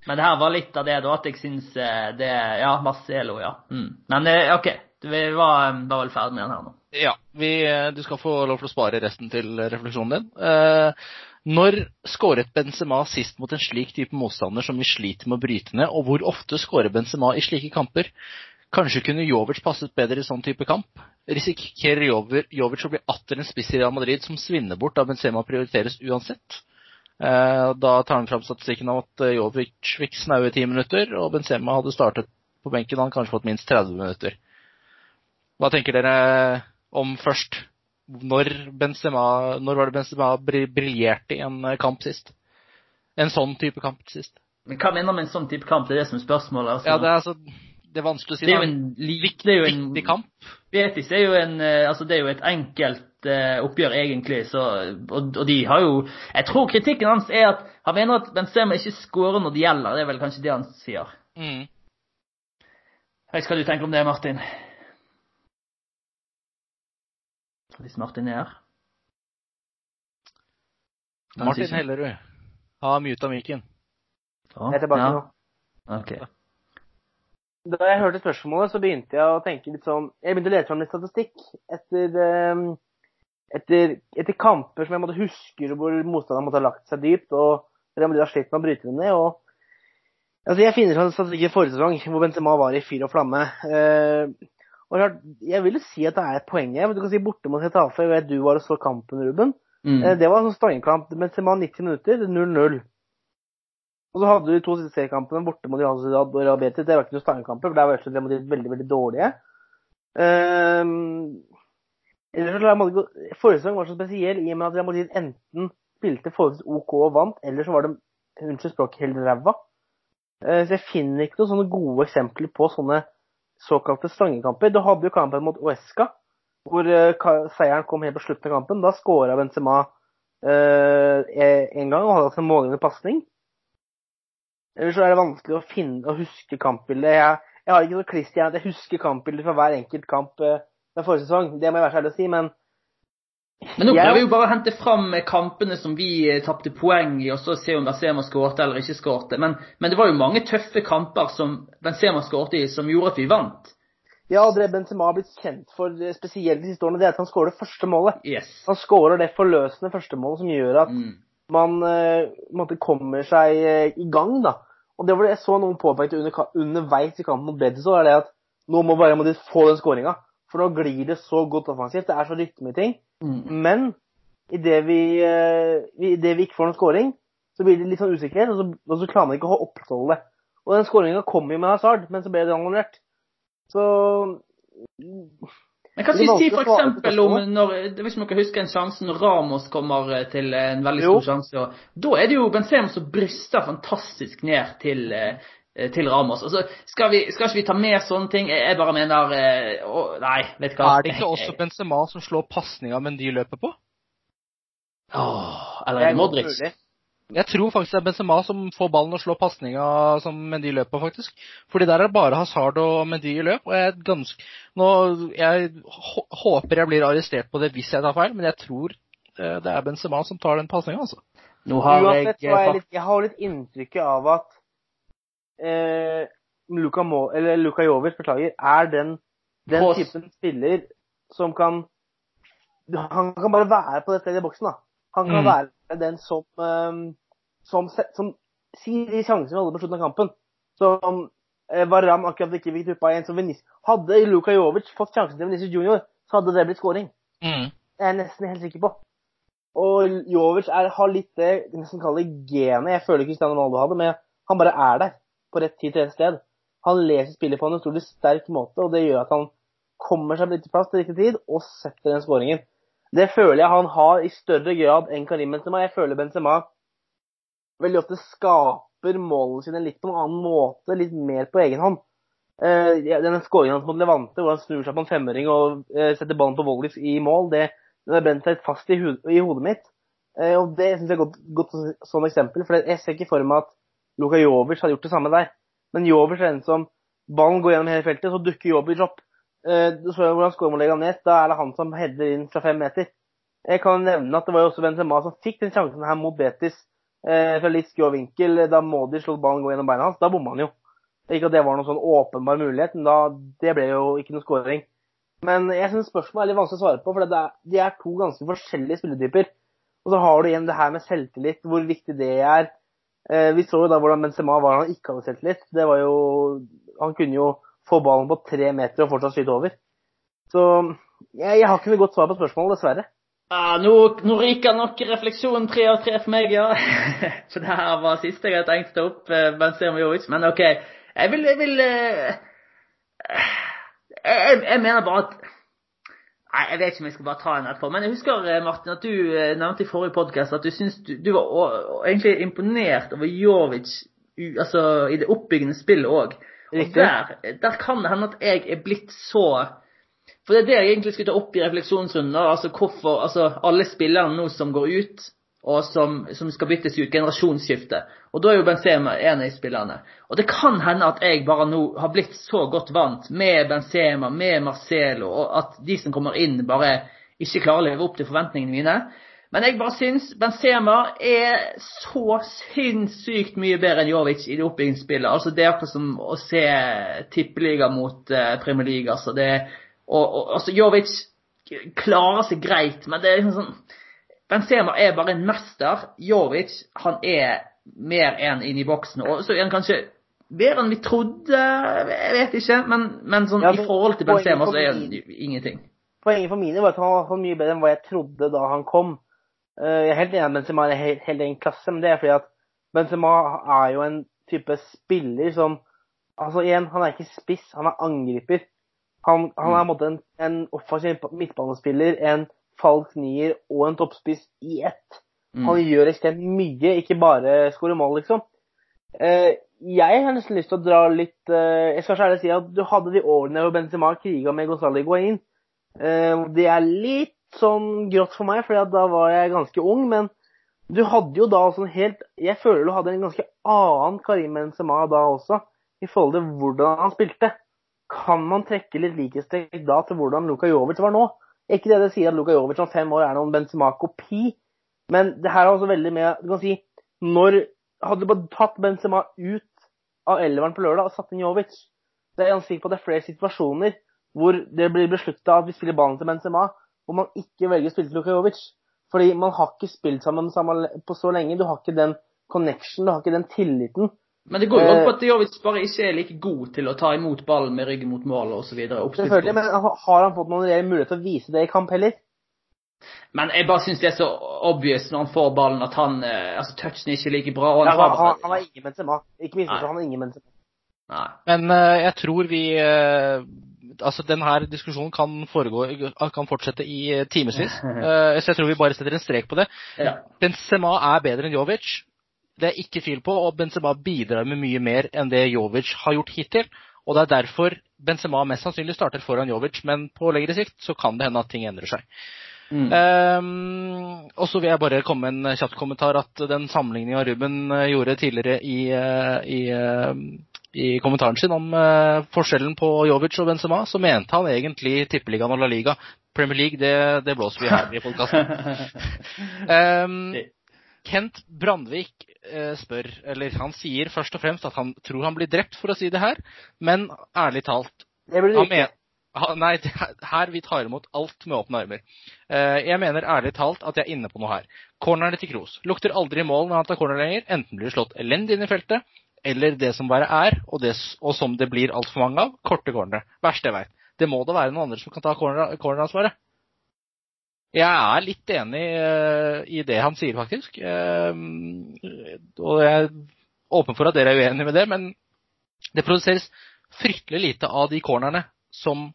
Men det her var litt av det, da, at jeg syns det Ja, Marcelo, ja. Mm. Men OK. Vi var, var vel ferdig med den her nå. Ja, vi, eh, du skal få lov til å spare resten til refleksjonen din. Eh, når skåret Benzema sist mot en slik type motstander som vi sliter med å bryte ned, og hvor ofte skårer Benzema i slike kamper? Kanskje kunne Jovic passet bedre i sånn type kamp? Risikerer Jovic å bli atter en spiss i Real Madrid som svinner bort da Benzema prioriteres uansett? Eh, da tar han fram statistikken av at eh, Jovic fikk snaue ti minutter, og Benzema hadde startet på benken, han kanskje fått minst 30 minutter. Hva tenker dere om først? Når, Benzema, når var det Benzema bri- briljerte i en eh, kamp sist? En sånn type kamp sist? Men hva mener du med en sånn type kamp? Det er det som er spørsmålet. Altså. Ja, det er altså Det er vanskelig å si. Det er jo en li- det er jo en- viktig kamp. Betis er jo en eh, Altså, det er jo et enkelt eh, oppgjør, egentlig, så og, og de har jo Jeg tror kritikken hans er at han mener at Benzema ikke scorer når det gjelder. Det er vel kanskje det han sier. Mm. Hva du tenker om det, Martin? Hvis Martin er her? Martin ikke. Hellerud har muta mikken. Ja, Jeg er tilbake ja. nå. Ok. Da jeg hørte spørsmålet, så begynte jeg å tenke litt sånn Jeg begynte å lete fram litt statistikk etter, eh, etter, etter kamper som jeg måtte huske hvor motstanderen måtte ha lagt seg dypt, og Real Madrid har slitt med å bryte dem ned. og altså Jeg finner fram statistikk i forrige sesong hvor Benzema var i fyr og flamme. Eh, Jeg vil jo si at det er et poeng her. Du kan si borte mot Hetafe. Vet du var og så kampen, Ruben. Mm. Eh, Det var en sånn stangekamp. man 90 minutter, 0-0. Og så hadde du de to siste seriekampene borte mot Johan Sociedad og Real Det var ikke noen stangekamper, for der var Real veldig, veldig, veldig dårlige. Um, forrige sesong var så spesiell i og med at Real Madrid enten spilte forholdsvis OK og vant, eller så var de unnskyld språket helt ræva. Eh, så jeg finner ikke noen sånne gode eksempler på sånne såkalte stangekamper. Du hadde jo kampen mot Uesca, hvor eh, seieren kom helt på slutten av kampen. Da skåra Benzema eh, en gang og hadde hatt en målgivende pasning. Så er det vanskelig å finne og huske kampbildet. Jeg, jeg har ikke så igjen at jeg husker kampbildet fra hver enkelt kamp eh, fra forrige sesong. Det må jeg være så ærlig å si, men Men nå prøver vi jo bare å hente fram kampene som vi eh, tapte poeng i, og så se om Benzema skårte eller ikke skårte. Men, men det var jo mange tøffe kamper som Benzema skårte i, som gjorde at vi vant. ja, og det Benzema har blitt kjent for eh, spesielt de siste årene, det er at han skårer det første målet. Yes. Han skårer det forløsende første målet som gjør at Mm. man eh, på kommer seg eh, i gang, da. Og det var det jeg så noen påpekte under, underveis i kampen mot Betis, er det at nå må bare Madrid få den skåringa. For nå glir det så godt offensivt. Det er så rytme i ting. Mm. Men idet vi, eh, vi, i det vi ikke får noen scoring, så blir det litt sånn usikkerhet, og så, og så klarer man ikke å opprettholde det. Og den skåringa kom jo med Hazard, men så ble det annullert. Så Men hva syns skal f.eks. om når, hvis man kan huske en sjanse når Ramos kommer eh, til en veldig Jo. stor sjanse, og da er det jo Benzema som bryster fantastisk ned til, eh, til Ramos. Altså, skal, vi, skal ikke vi ta med sånne ting? Jeg bare mener eh, å, Nei, vet du hva. Er det ikke også Benzema som slår pasninga Mendy løper på? Åh, eller er det Modric? Jeg tror faktisk det er Benzema som får ballen og slår pasninga som Mendy løper på, faktisk. Fordi der er det bare Hazard og Mendy i løp. Og jeg er ganske Nå, jeg håper jeg blir arrestert på det hvis jeg tar feil, men jeg tror eh, det er Benzema som tar den pasninga, altså. Nå har Uansett jeg, jeg eh, litt, jeg har litt inntrykket av at eh, Luka, Mo, eller Luka Jovic, beklager, er den, den Pås- typen spiller som kan Han kan bare være på det stedet i boksen, da. Han kan Mm. være den som eh, som, som sier de sjansene vi hadde på slutten av kampen. Som eh, Varam akkurat ikke fikk tuppa igjen. Som Venice. Hadde Luka Jovic fått sjansen til Venezia Junior, så hadde det blitt scoring. Mm. er jeg nesten helt sikker på. Og Jovic er, har litt det nesten kaller genet. Jeg føler Cristiano Ronaldo hadde, men han bare er der på rett tid til rett sted. Han leser spillet på en utrolig sterk måte, og det gjør at han kommer seg på riktig plass til riktig tid og setter den skåringen. Det føler jeg han har i større grad enn Karim Benzema. Jeg føler Benzema veldig ofte skaper målene sine litt på en annen måte, litt mer på egen hånd. Uh, denne skåringen hans mot Levante, hvor han snur seg på en femøring og uh, setter ballen på volleys i mål, det, det har brent seg fast i, ho i hodet mitt. Uh, og Det syns jeg er godt, godt sånn eksempel, for jeg ser ikke for meg at Luka Jovic hadde gjort det samme der. Men Jovic er den som ballen går gjennom hele feltet, så dukker Jovic opp. Du så hvordan skårer legger ned. da er det han som header inn fra fem meter. Jeg kan nevne at det var jo også Benzema som fikk den sjansen her mot Betis fra litt skrå vinkel. Da Modi slå ballen gå gjennom beina hans. Da bomma han jo. Ikke at det var noen sånn åpenbar mulighet, men da, det ble jo ikke noe skåring. Men jeg syns spørsmålet er litt vanskelig å svare på, for er, de er to ganske forskjellige spilletyper. Og så har du igjen det her med selvtillit, hvor viktig det er. Eh, vi så jo da hvordan Benzema var da han ikke hadde selvtillit. Det var jo Han kunne jo få ballen på tre meter og fortsatt skyte over. Så jeg, jeg har ikke noe godt svar på spørsmålet, dessverre. Ja, nå, nå ryker nok refleksjonen tre av tre for meg, ja. For det her var siste jeg hadde tenkt å ta opp, eh, Benzema Jovic. Men OK. Jeg vil, jeg, vil eh, jeg, jeg, mener bare at Nei, jeg vet ikke om jeg skal bare ta en etterpå. Men jeg husker eh, Martin, at du eh, nevnte i forrige podkast at du syns du, du var egentlig imponert over Jovic altså, i det oppbyggende spillet òg. Og der, der kan det hende at jeg er blitt så For det er det jeg egentlig skulle ta opp i refleksjonsrunden. Altså hvorfor altså, alle spillerne nå som går ut, og som, som, skal byttes ut, generasjonsskifte. Og da er jo Benzema en av spillerne. Og det kan hende at jeg bare nå har blitt så godt vant med Benzema, med Marcelo, og at de som kommer inn, bare ikke klarer å leve opp til forventningene mine. Men jeg bare syns Benzema er så sinnssykt mye bedre enn Jovic i det oppbyggingsspillet. Altså, det er akkurat som å se tippeliga mot uh, Premier League. Altså, det, og, og, altså, Jovic klarer seg greit, men det er liksom sånn Benzema er bare en mester. Jovic han er mer enn inn i boksen. Og så er han kanskje bedre enn vi trodde, jeg vet ikke. Men, men sånn, ja, i forhold til Benzema så er han ingenting. Poenget for mine var at han var mye bedre enn hva jeg trodde da han kom. Eh, jeg er helt enig med Benzema er helt, helt egen klasse, men det er fordi at Benzema er jo en type spiller som Altså igjen, han er ikke spiss, han er angriper. Han, han er en, en offensiv midtbanespiller, en falsk nier og en toppspiss i ett. Mm. Han gjør ekstremt mye, ikke bare skårer mål, liksom. Eh, jeg har nesten lyst til å dra litt eh, Jeg skal særlig si at du hadde de årene hvor Benzema kriga med Gonzalo Higuain. Eh, det er litt sånn grått for meg, for da var jeg ganske ung. Men du hadde jo da sånn helt Jeg føler du hadde en ganske annen Karim Benzema da også, i forhold til hvordan han spilte. Kan man trekke litt likhetstrekk da til hvordan Luka Jovic var nå? Ikke det det sier at Luka Jovic om fem år er noen Benzema-kopi, men det her er også veldig med Du kan si når Hadde du bare tatt Benzema ut av elveren på lørdag og satt inn Jovic Det er ganske sikker på at det er flere situasjoner hvor det blir beslutta at vi spiller ballen til Benzema, hvor man ikke velger å spille til Luka Jovic. Fordi man har ikke spilt sammen på så lenge. Du har ikke den connection, du har ikke den tilliten men det går jo på at Jovic bare ikke er like god til å ta imot ballen med ryggen mot målet osv. Selvfølgelig, men har han fått noen reell mulighet til å vise det i kamp heller? Men jeg bare syns det er så obvious når han får ballen at han eh, altså touchen er ikke like bra. Og han, ja, han, han, han har ingen Benzema. Ikke misforstå, han har ingen Benzema. Nei. Men uh, jeg tror vi uh, Altså, denne diskusjonen kan, foregå, kan fortsette i timevis. Uh, så jeg tror vi bare setter en strek på det. Ja. Benzema er bedre enn Jovic. Det er ikke tvil på, og Benzema bidrar med mye mer enn det Jovic har gjort hittil. Og det er derfor Benzema mest sannsynlig starter foran Jovic, men på lengre sikt så kan det hende at ting endrer seg. Mm. Um, og så vil jeg bare komme med en kommentar at den sammenligninga Ruben eh, gjorde tidligere i, eh, i, eh, i kommentaren sin om forskjellen på Jovic og Benzema, så mente han egentlig Tippeligaen og La Liga. Premier League, det, det blåser vi her i podkasten. um, Kent Brandvik spør, eller han sier først og fremst at han tror han blir drept for å si det her, men ærlig talt Det blir ikke. Nei, her vi tar imot alt med åpne armer. Eh, jeg mener ærlig talt at jeg er inne på noe her. Cornerne til Kroos lukter aldri mål når han tar corner lenger. Enten blir det slått elendig inn i feltet, eller det som bare er, og, det, og som det blir altfor mange av, korte cornere. Verste jeg veit. Det må da være noen andre som kan ta corneransvaret. Jeg er litt enig eh, i det han sier, faktisk. Eh, og jeg er åpen for at dere er uenige med det, men det produseres fryktelig lite av de cornerne som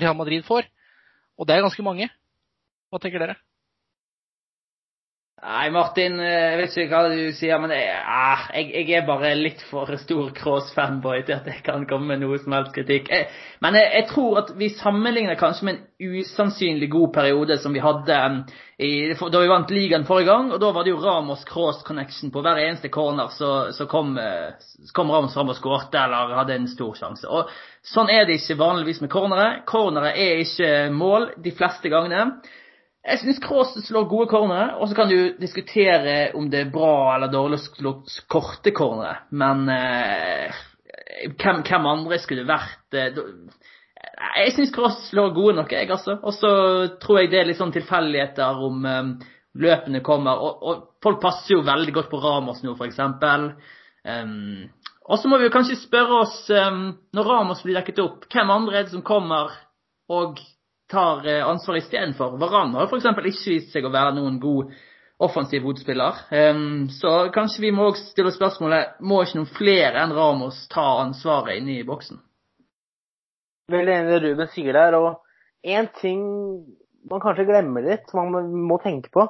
Real Madrid får. Og det er ganske mange. Hva tenker dere? Nei, Martin, eh, jeg vet ikke hva du sier, men ah, jeg, jeg er bare litt for stor Cross-fanboy til at jeg kan komme med noe som helst kritikk. Men jeg, tror at vi sammenligner kanskje med en usannsynlig god periode som vi hadde i, da vi vant ligaen forrige gang. og Da var det jo Ramos Cross-connection på hver eneste corner. Så, så kom, uh, kom, Ramos fram og skårte eller hadde en stor sjanse. Og Sånn er det ikke vanligvis med cornere. Cornere er ikke mål de fleste gangene. Jeg syns Cross slår gode cornere, og så kan du diskutere om det er bra eller dårlig å slå korte cornere. Men eh, hvem, hvem, andre skulle vært? Eh, jeg syns Cross slår gode nok, jeg, altså. Og så tror jeg det er litt sånn tilfeldigheter om um, løpene kommer. Og, og, folk passer jo veldig godt på Ramos nå, f.eks. Um, og så må vi jo kanskje spørre oss, um, når Ramos blir dekket opp, hvem andre er det som kommer og tar eh, ansvar istedenfor. Varan har f.eks. ikke vist seg å være noen god offensiv hodespiller. Um, så kanskje vi må også stille spørsmålet må ikke noen flere enn Ramos ta ansvaret inne i boksen? Veldig enig i det Ruben sier der. Og én ting man kanskje glemmer litt, som man må tenke på.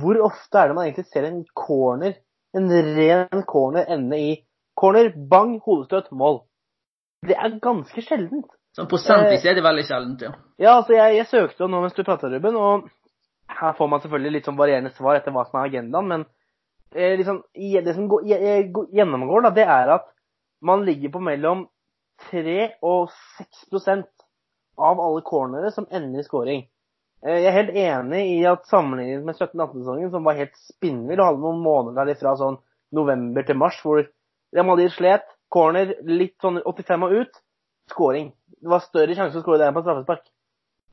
Hvor ofte er det man egentlig ser en corner, en ren corner, ende i corner, bang, hodestøt, mål? Det er ganske sjeldent. Sånn prosentvis er det veldig sjeldent, ja. Ja, altså jeg, jeg søkte jo nå mens du prata, Ruben, og her får man selvfølgelig litt sånn varierende svar etter hva som er agendaen, men eh, liksom, det som går, gjennomgår, da, det er at man ligger på mellom 3 og 6% av alle cornere som ender i scoring. Eh, jeg er helt enig i at sammenlignet med 17-18-sesongen, som var helt spinnvill, og hadde noen måneder der fra sånn november til mars, hvor Real Madrid slet, corner litt sånn 85 og ut, scoring. Det var større sjanse for å skåre der enn på straffespark.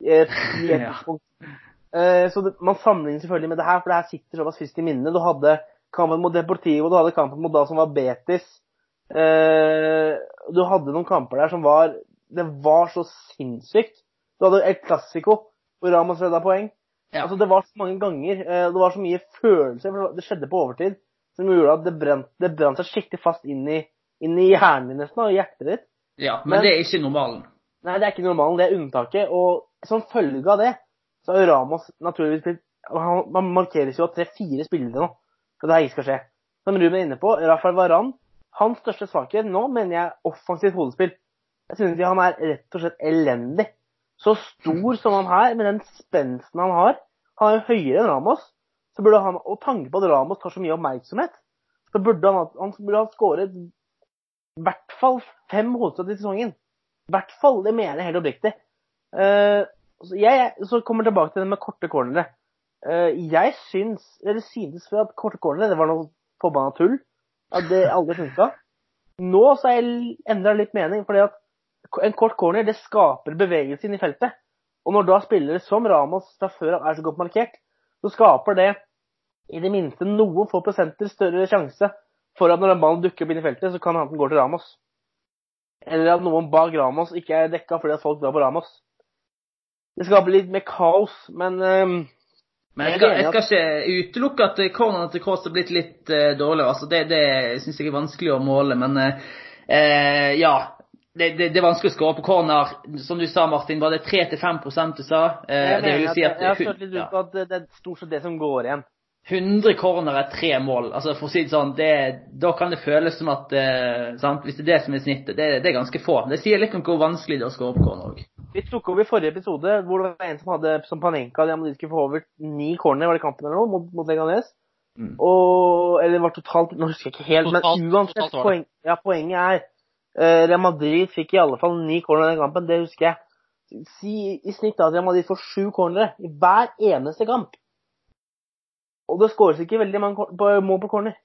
ja. uh, så det, man sammenligner selvfølgelig med det her, for det her sitter såpass friskt i minnet. Du hadde kampen mot Deportivo, du hadde kampen mot da som var Betis. Uh, du hadde noen kamper der som var Det var så sinnssykt. Du hadde El Clásico, hvor Ramos redda poeng. Ja. Altså, det var så mange ganger. Uh, det var så mye følelser. For det skjedde på overtid som gjorde at det brant, det brant seg skikkelig fast inn i, inn i hjernen din nesten, og hjertet ditt. Ja, men, men, det er ikke normalen. Nei, det er ikke normalen. Det er unntaket. Og som følge av det, så har Ramos naturligvis blitt Man markeres jo av tre-fire spillere nå for det her ikke skal skje. Som Ruben er inne på, Rafael Varan, hans største svakhet nå mener jeg er offensivt hodespill. Jeg synes han er rett og slett elendig. Så stor som han er, med den spensten han har Han er jo høyere enn Ramos. Så burde han, Og tanke på at Ramos tar så mye oppmerksomhet, så burde han, han burde ha skåret i hvert fall fem hovedstøt i sesongen. I hvert fall. Det mener jeg helt oppriktig. Uh, jeg så kommer tilbake til det med korte cornere. Uh, jeg syns, eller synes at korte cornere det var noe forbanna tull. At det aldri funka. Nå så har jeg endra litt mening, fordi at en kort corner det skaper bevegelse inn i feltet. Og når da spillere som Ramos fra før av er så godt markert, så skaper det i det minste noen få prosenter større sjanse for at når den ballen dukker opp inn i feltet, så kan han gå til Ramos. Eller at noen bak Ramos ikke er dekka fordi at folk drar på Ramos. Det skaper litt mer kaos, men um, Men jeg skal, jeg skal, ikke utelukke at cornerne til Cross har blitt litt uh, dårligere. Altså, det det syns jeg er vanskelig å måle, men uh, ja. Det, det, det, er vanskelig å skåre på corner. Som du sa, Martin, var det 3-5 du sa? Uh, jeg det vil si at, jeg har følt litt ut på at det er stort sett det som går igjen. 100 corner er tre mål. Altså For å si det sånn, det, da kan det føles som at eh, sant? Hvis det er det som er snittet, det, det, er ganske få. Det sier litt om hvor vanskelig det er å skåre på corner òg. Vi tok over i forrige episode hvor det var en som hadde som Panenka de skulle få over ni corner var det kampen eller noe, mot, mot Leganes. Mm. Og, eller det var totalt Nå husker jeg ikke helt, totalt, men uansett, poen, ja, poenget er uh, Real Madrid fikk i alle fall ni corner i den kampen, det husker jeg. Si i snitt at Real Madrid får sju cornere i hver eneste kamp. Og det skåres ikke veldig mange mål på corner.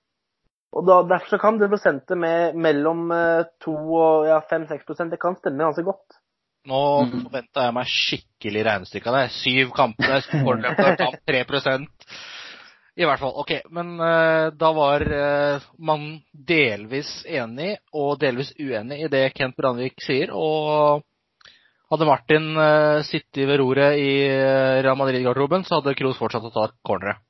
Og da, Derfor så kan det prosentet med mellom 2 eh, og ja, 5-6 det kan stemme ganske godt. Nå mm. forventa jeg meg skikkelig regnestykke av det. Syv kamper, cornerløpet kamp, 3% i hvert fall. Ok, men uh, da var uh, man delvis enig og delvis uenig i det Kent Brandvik sier. Og, Hadde Martin uh, sittet ved roret i Real Madrid-garderoben, så hadde Kroos fortsatt å ta corneret.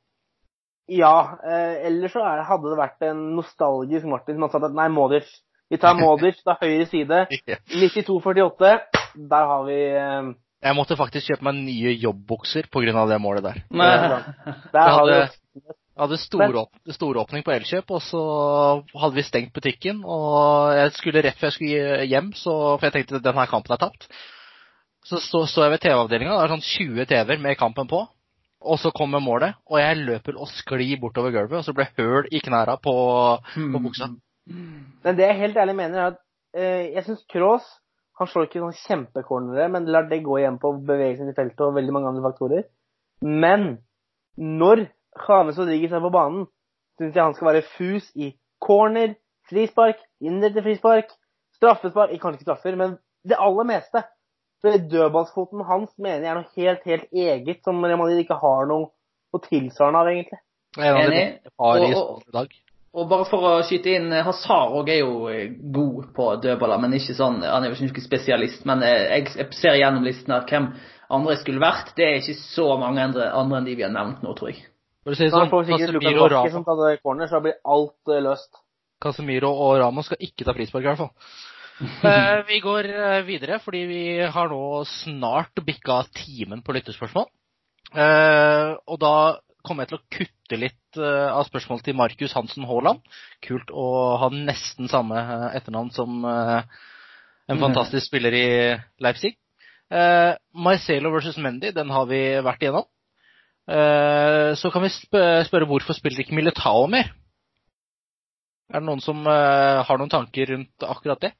Ja, eh, ellers så er, hadde det vært en nostalgisk Martin som hadde sagt at nei, Modic. Vi tar Modic, da høyre side. 92-48. Der har vi eh, Jeg måtte faktisk kjøpe meg nye jobbbukser pga. det målet der. Der Jeg hadde storåp storåpning på Elkjøp, og så hadde vi stengt butikken. Og jeg skulle rett før jeg skulle hjem, så, for jeg tenkte at denne kampen er tapt. Så så, så jeg ved TV-avdelinga, det er sånn 20 TV-er med kampen på. Og så kommer målet, og jeg løper og sklir bortover gulvet, og så ble høl i knæra på, på buksa. Men det jeg helt ærlig mener, er at eh, jeg syns Kroos han slår ikke sånn kjempecornere, men lar det gå igjen på bevegelsen i feltet og veldig mange andre faktorer. Men når James Rodriguez er på banen, syns jeg han skal være fus i corner, frispark, innrette frispark, straffespark Kanskje ikke straffer, men det aller meste. For dødballsfoten hans mener jeg er noe helt, helt eget, som Real Madrid ikke har noe, noe tilsvarende av, egentlig. Enig. Og- bare for å skyte inn, Hazard også er jo eh, god på dødballer, men ikke sånn, han er jo ikke spesialist. Men eh, jeg, jeg ser gjennom listen her hvem andre skulle vært. Det er ikke så mange andre, andre enn de vi har nevnt nå, tror jeg. For å si sånn, får sikkert Lucas Vazquez som tar corner, så blir alt eh, løst. Casemiro og Ramos skal ikke ta frispark, i hvert fall. Eh, vi går eh, videre, fordi vi har nå snart bikka timen på lyttespørsmål. Eh, og da kommer jeg til å kutte litt av spørsmålet til Markus Hansen Haaland. Kult å ha nesten samme etternavn som en fantastisk spiller i Leipzig. Marcelo versus Mendy, den har vi vært igjennom. Så kan vi sp- spørre hvorfor spiller ikke Militao mer? Er det noen som har noen tanker rundt akkurat det?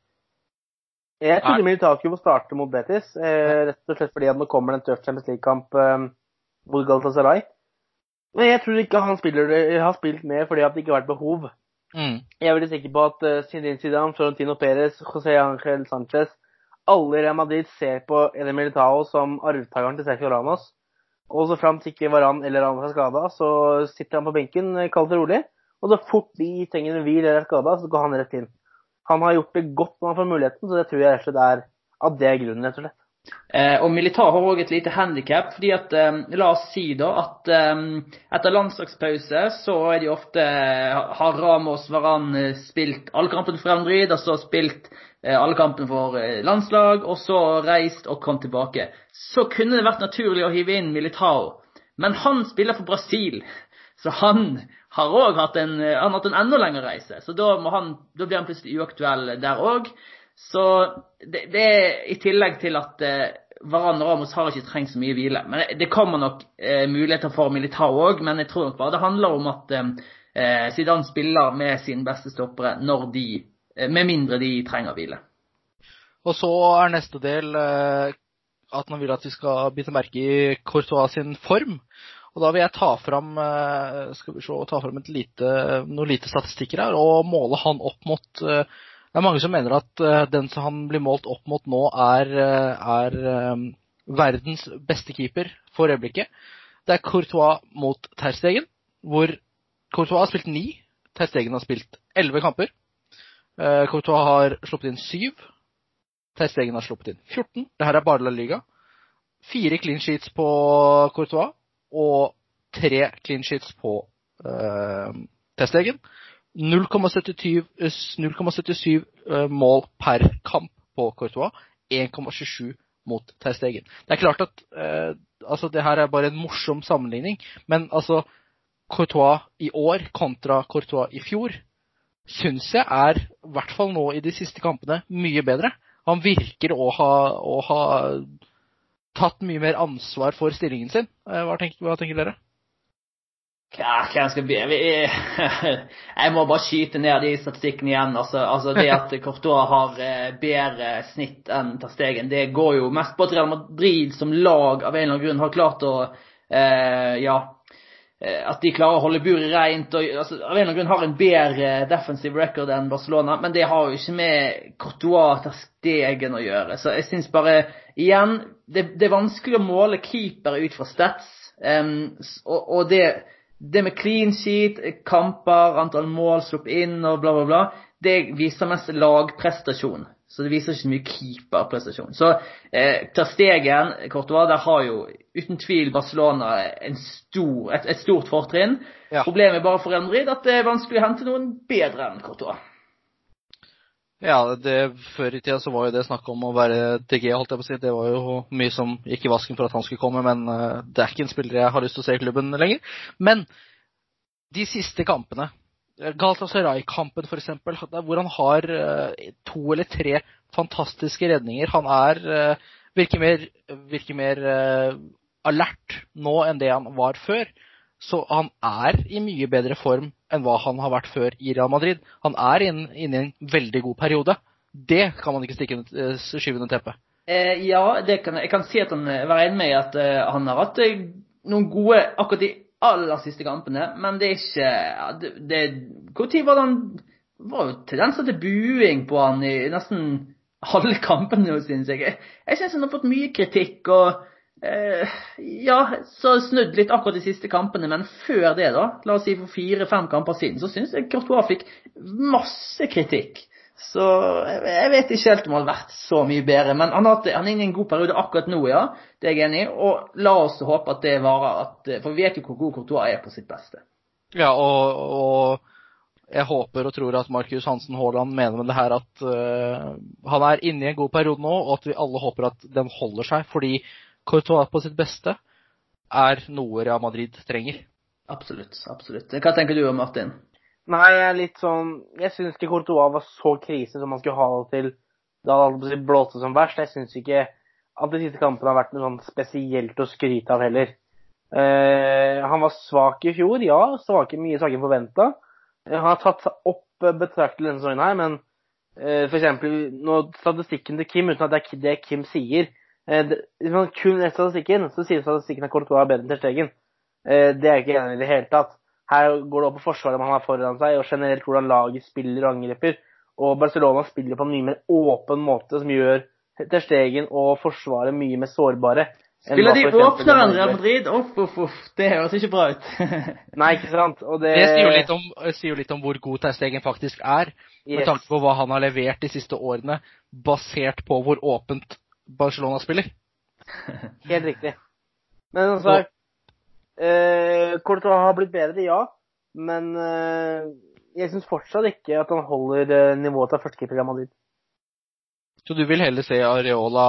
Jeg trodde Militaki må starte mot Betis, eh, rett og slett fordi at nå kommer det en tøff Champions League-kamp eh, mot Galatasaray. Men jeg tror ikke han spiller har spilt mer fordi at det ikke har vært behov. Mm. Jeg er veldig sikker på at uh, Zinedine Zidane, Florentino Perez, José Ángel Sanchez Alle i Real Madrid ser på Eder Militao som arvtakeren til Sergio Ramos. Og så fram til ikke Varan eller Ramos er skada, så sitter han på benken eh, kaldt og rolig. Og så fort de trenger en hvil eller er skada, så går han rett inn. Han har gjort det godt når han får muligheten, så det tror jeg rett og slett er at det grunnen, rett og slett. Eh, og Militar har òg et lite handikap, fordi at eh, La oss si da at eh, etter landslagspause så er de ofte Har Ramos Varan spilt alle kampene for Real Madrid, og så spilt alle kampene for landslag, og så reist og kom tilbake. Så kunne det vært naturlig å hive inn Militao. Men han spiller for Brasil, så han har òg hatt en eh, hatt en enda lengre reise. Så da, han, da blir han plutselig uaktuell der òg. Så det, det er i tillegg til at eh, Varan og Ramos har ikke trengt så mye hvile. Men det, det kommer nok eh, muligheter for Militao òg, men jeg tror nok bare det handler om at eh, eh, Zidane spiller med sine beste stoppere når de eh, Med mindre de trenger hvile. Og så er neste del eh, at man vil at vi skal bite merke i Courtois sin form. Og da vil jeg ta fram, eh, se, ta fram lite, noen lite statistikker her, og måle han opp mot eh, Det er mange som mener at eh, den som han blir målt opp mot nå, er, er verdens beste keeper for øyeblikket. Det er Courtois mot Ter Stegen, hvor Courtois har spilt ni. Ter Stegen har spilt elleve kamper. Courtois har sluppet inn syv. Ter Stegen har sluppet inn 14. Det her er bare La Liga. Fire clean sheets på Courtois og tre clean sheets på uh, testlegen. 0,77 0,77 eh, mål per kamp på Courtois. 1,27 mot Terstegen. Det er klart at eh, altså det her er bare en morsom sammenligning, men altså Courtois i år kontra Courtois i fjor syns jeg er, i hvert fall nå i de siste kampene, mye bedre. Han virker å ha, å ha tatt mye mer ansvar for stillingen sin. Eh, Hva tenker, hva tenker dere? Ja, hva jeg skal be Jeg må bare skyte ned de statistikkene igjen. Altså, altså Det at Courtois har eh, bedre snitt enn Ter Stegen, det går jo mest på at Real Madrid som lag av en eller annen grunn har klart å eh, Ja. Eh, At de klarer å holde buret rent og altså, av en eller annen grunn har en bedre defensive record enn Barcelona. Men det har jo ikke med Courtois til Stegen å gjøre. Så jeg syns bare Igjen, det, det er vanskelig å måle keepere ut fra stats. Um, og, og det det med clean sheet, kamper, antall mål sluppet inn og bla, bla, bla, det viser mest lagprestasjon. Så det viser ikke så mye keeperprestasjon. Så eh, Ter Stegen, Courtois, der har jo uten tvil Barcelona en stor, et, et stort fortrinn. Ja. Problemet bare for Real Madrid at det er vanskelig å hente noen bedre enn Courtois. Ja, det, før i tida så var jo det snakk om å være DG, holdt jeg på å si. Det var jo mye som gikk i vasken for at han skulle komme, men uh, det er ikke en spiller jeg har lyst til å se i klubben lenger. Men de siste kampene, Galatasaray-kampen f.eks., hvor han har eh, to eller tre fantastiske redninger. Han er eh, virker mer, virker mer eh, alert nå enn det han var før. Så han er i mye bedre form enn hva han har vært før i Real Madrid. Han er inne inn i en veldig god periode. Det kan man ikke stikke skyve under teppet. Eh, ja, kan, jeg kan si at han var enig med i at uh, han har hatt noen gode akkurat de aller siste kampene, men det er ikke ja, Hvor tid var det han var jo tendenser til buing på han i nesten halve kampene synes jeg. Jeg, jeg syns han har fått mye kritikk og eh, Ja, så snudd litt akkurat de siste kampene, men før det, da, la oss si for fire-fem kamper siden, så syns jeg Courtois fikk masse kritikk. Så jeg, vet ikke helt om han har vært så mye bedre. Men han, har hatt, han er inne i en god periode akkurat nå, ja. Det er jeg enig i. Og la oss håpe at det varer. At, for vi vet jo hvor god Courtois er på sitt beste. Ja, og, og jeg håper og tror at Markus Hansen Haaland mener med det her at uh, han er inne i en god periode nå, og at vi alle håper at den holder seg. Fordi Courtois på sitt beste er noe Real Madrid trenger. Absolutt. absolutt. Hva tenker du om Martin? Nei, jeg er litt sånn Jeg syns ikke Courtois var så krise som man skulle ha det til da det blåste som verst. Jeg syns ikke at de siste kampene har vært noe sånn spesielt å skryte av heller. Eh, han var svak i fjor, ja. Svake, mye svakere enn forventa. Han har tatt seg opp eh, betraktelig denne sesongen her, men eh, f.eks. statistikken til Kim, uten at det er det Kim sier eh, det, Hvis man kun leser statistikken, så sier statistikken at Courtois er bedre enn Terstegen. Eh, det er jeg ikke enig i i det hele tatt. Her går det opp på forsvaret man har foran seg, og generelt hvordan laget spiller og angriper. Og Barcelona spiller på en mye mer åpen måte, som gjør Ter Stegen og forsvaret mye mer sårbare. Spiller de åpnere enn Real Real Madrid. Off, uff, uff. Det høres ikke bra ut. Nei, ikke sant. Og det, Det sier jo litt om, sier jo litt om hvor god Ter Stegen faktisk er, med tanke på hva han har levert de siste årene, basert på hvor åpent Barcelona spiller. Helt riktig. Men altså eh, Courtois har blitt bedre, ja. Men eh, jeg syns fortsatt ikke at han holder eh, nivået til førstekeeper i Madrid. Så du vil heller se Areola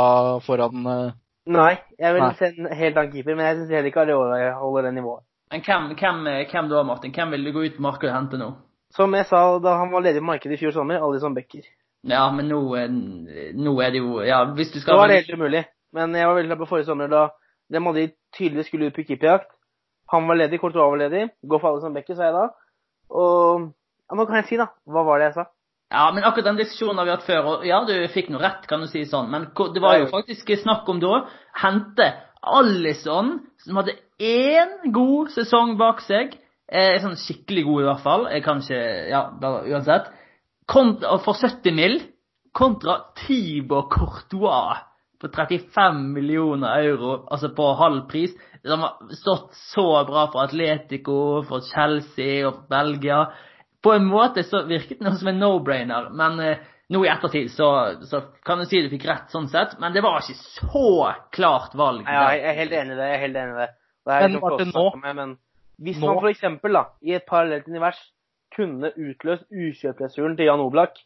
foran eh... Nei, jeg vil Nei. se en helt annen keeper, men jeg syns heller ikke Areola holder det nivået. Men hvem, hvem, hvem da, Martin? Hvem vil du gå ut på markedet og hente nå? Som jeg sa da han var ledig på markedet i fjor sommer, Alison Becker. Ja, men nå, eh, nå er det jo Ja, hvis du skal Nå var det helt umulig. Men jeg var veldig glad på forrige sommer da Real Madrid tydeligvis skulle ut på keeperjakt. Han var ledig, Courtois var ledig. Gå for Alison Becker, sa jeg da. Og ja, nå kan jeg si, da. Hva var det jeg sa? Ja, men akkurat den diskusjonen har vi hatt før, og ja, du fikk noe rett, kan du si sånn, men det var jo faktisk snakk om da hente Alison, som hadde én god sesong bak seg, eh, sånn skikkelig god i hvert fall, jeg kan ikke, ja, da, uansett, Kont for 70 mill, kontra Thibaut Courtois på 35 millioner euro, altså på halv pris, som har stått så bra for Atletico, for Chelsea og for Belgia, på en måte så virket det som en no-brainer, men eh, nå i ettertid så, så kan du si du fikk rett sånn sett, men det var ikke så klart valg. Ja, jeg er helt enig i det. jeg er helt enig i det. Det er Men liksom Martin, nå, med, men hvis nå- man for eksempel da, i et parallelt univers kunne utløst ukjøpsreturen til Jan Oblak,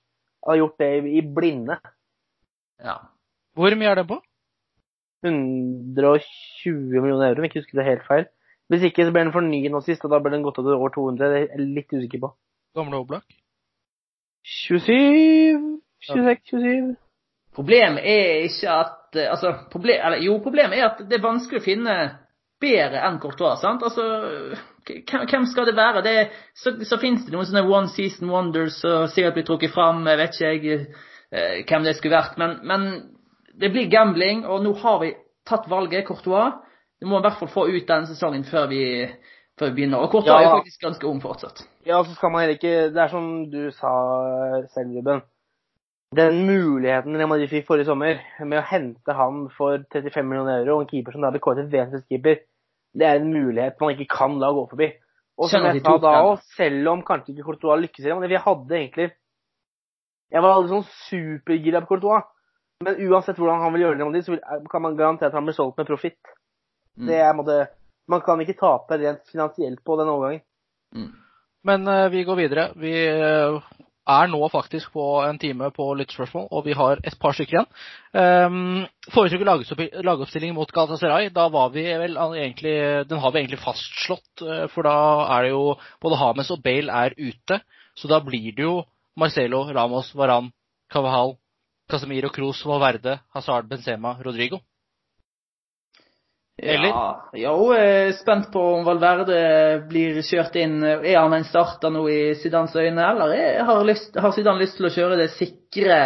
hadde gjort det i, i blinde. Ja. Hvor mye er det på? 120 millioner euro, om jeg ikke husker det helt feil. Hvis ikke så ble den fornyet nå sist, og da ble den gått av til over 200. Det er jeg litt usikker på. Gamle Oblak? 27 26, 27 Problemet er ikke at eh, altså, problem, eller, Jo, problemet er at det er vanskelig å finne bedre enn Courtois. sant? Altså, hvem skal det være? Det, så, så finnes det noen sånne one season wonders som sikkert blir trukket fram. Jeg vet ikke jeg, eh, hvem det skulle vært. Men, men det blir gambling, og nå har vi tatt valget, Courtois. Vi må i hvert fall få ut den sesongen før vi, før vi begynner. Og Courtois er Ja. jo faktisk ganske ung fortsatt. Ja, så skal man heller ikke Det er som du sa selv, Ruben. Den muligheten Real Madrid fikk forrige sommer med å hente han for 35 millioner euro, og en keeper som da ble kåret til keeper, det er en mulighet man ikke kan la gå forbi. Og som jeg sa da òg, selv om kanskje ikke Courtois lykkes i det, men vi hadde egentlig Jeg var aldri sånn supergira på Courtois. Men uansett hvordan han vil gjøre det, om Madrid, så vil, kan man garantere at han blir solgt med profitt. Mm. Er, Man kan ikke tape rent finansielt på den overgangen. Mm. Men uh, vi går videre. Vi uh, er nå faktisk på en time på lyttespørsmål, og vi har et par stykker igjen. Um, Foretrykker lagoppstilling mot Galatasaray. Da var vi vel egentlig Den har vi egentlig fastslått, uh, for da er det jo Både Hames og Bale er ute. Så da blir det jo Marcelo, Ramos, Varan, Cavahal, Casemiro, Kroos, Valverde, Hazard, Benzema, Rodrigo. Eller? Ja, jo, jeg er spent på om Valverde blir kjørt inn. Er han en starter nå i Zidans øyne, eller er, har, lyst, har Zidane lyst til å kjøre det sikre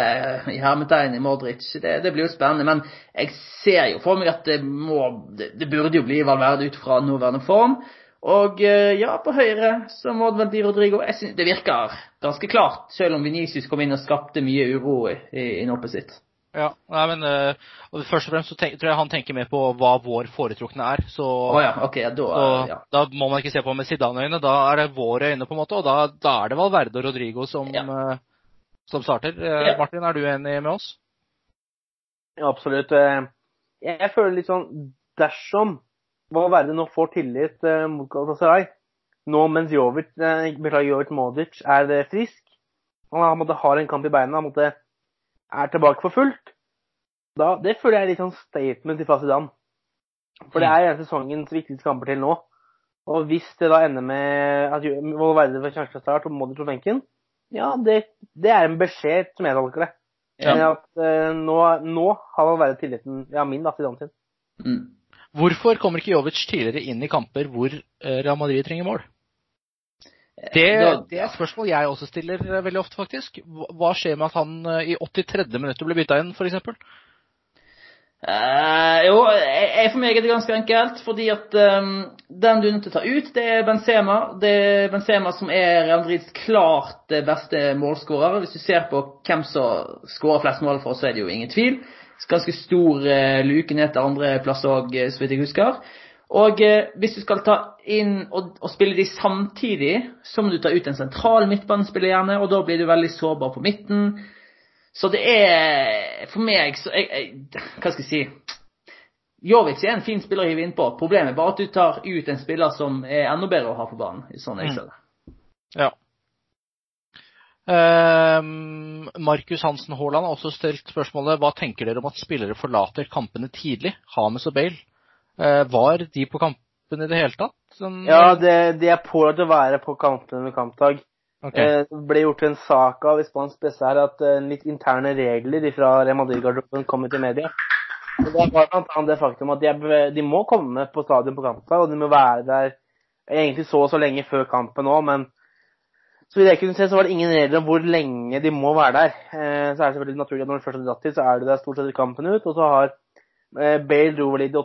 i hermetegn i Modric? Det, det blir jo spennende. Men jeg ser jo for meg at det må Det, det burde jo bli Valverde ut fra nåværende form. Og eh, ja, på høyre så må det vel Rodrigo. Jeg synes det virker ganske klart, selv om Venicius kom inn og skapte mye uro i, i, noppet sitt. Ja, nei, men eh, og Først og fremst så tenk, tror jeg han tenker mer på hva vår foretrukne er. Så, oh, ja, okay, ja, da, så ja. da må man ikke se på med Zidane-øyne. Da er det våre øyne, på en måte, og da, da er det Valverde og Rodrigo som, Ja. eh, som starter. Ja. Martin, er du enig med oss? Ja, absolutt. Jeg føler litt sånn Dersom Valverde nå får tillit eh, mot Galatasaray, nå mens Jovic, eh, beklager, Jovic Modic er eh, frisk, han måtte, har en kamp i beina, han måtte, er tilbake for fullt, da, det føler jeg er litt sånn statement fra Zidane. For det er en av sesongens viktigste kamper til nå. Og hvis det da ender med at Valverde får sjanse fra start og Modic på benken, ja, det, det er en beskjed som jeg tolker det. Ja. Men at eh, nå, nå har Valverde tilliten, ja, min da, Zidane sin. Mm. Hvorfor kommer ikke Jovic tidligere inn i kamper hvor eh, Real Madrid trenger mål? Det, det er et spørsmål jeg også stiller eh, veldig ofte, faktisk. Hva skjer med at han eh, i 83. minutt blir bytta inn, f.eks.? Eh, jo, jeg, jeg- for meg er det ganske enkelt. Fordi at um, den du er nødt til å ta ut, det er Benzema. Det er Benzema som er Real Madrids klart eh, beste målskårer. Hvis du ser på hvem som skårer flest mål for oss, så er det jo ingen tvil. Ganske stor uh, luke ned til andre plass òg, så vidt jeg husker. Og eh, hvis du skal ta inn og, og spille de samtidig, så må du ta ut en sentral midtbanespiller gjerne, og da blir du veldig sårbar på midten. Så det er For meg så jeg, jeg, Hva skal jeg si? Jovic er en fin spiller å hive innpå. Problemet er bare at du tar ut en spiller som er enda bedre å ha på banen. Sånn jeg Mm. ser det. Ja. Ehm, Markus Hansen Haaland har også stilt spørsmålet hva tenker dere om at spillere forlater kampene tidlig? Hames og Bale. Eh, var de på kampen i det hele tatt? Sånn, Ja, det, de er pålagt å være på kampen ved kampdag. ok. Eh, Det ble gjort en sak av i spansk presse her at eh, litt interne regler fra Real Madrid-garderoben kommer til media. Og det var bl.a. det faktum at de, er, de må komme på stadion på kampdag, og de må være der egentlig så og så lenge før kampen òg, men så vidt jeg kunne se, så var det ingen regler om hvor lenge de må være der. Eh, så er det selvfølgelig naturlig at når du først har dratt til, så er du der stort sett kampen ut, og så har eh, Bale dro vel i det